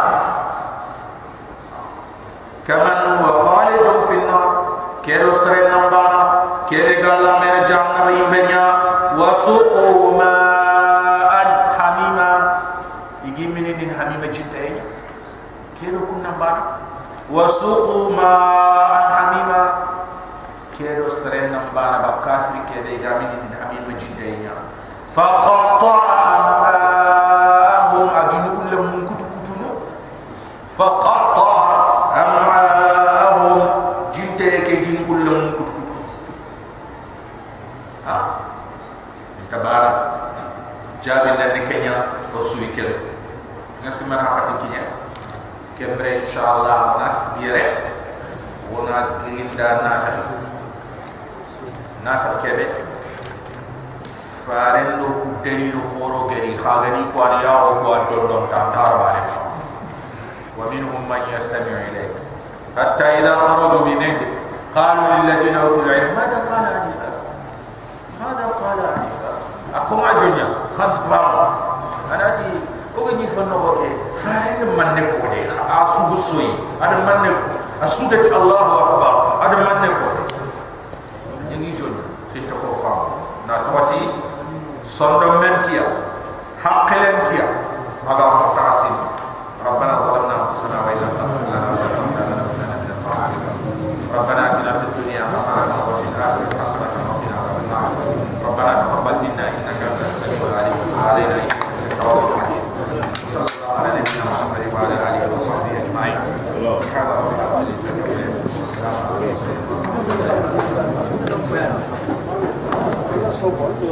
kaman wa khalid fi an ke do sare nambara ke be gala me wa suqu ma ad hamima. Igi minin hamima jitte ke do kun nambara wa suqu ma inshallah nas dire eh? wona grinda na xal na xal kebe eh? faren lo ku deni lo foro geri xagani ko an ya o ko do do ta tarba wa minhum man yastami'u ilayk. Hatta ila kharaju min ind qalu lil ladina utul ilm madha qala anifa? Madha qala anifa? Akum ajunya khat fam anati ogni fonno ko ke? Faren man ne afugu soyi ada manne ko asuga ah, ci allah akbar. Ada manne ko ngi jonne ci ta fo fa na tawati sondomentia haqlentia aga fa Hello.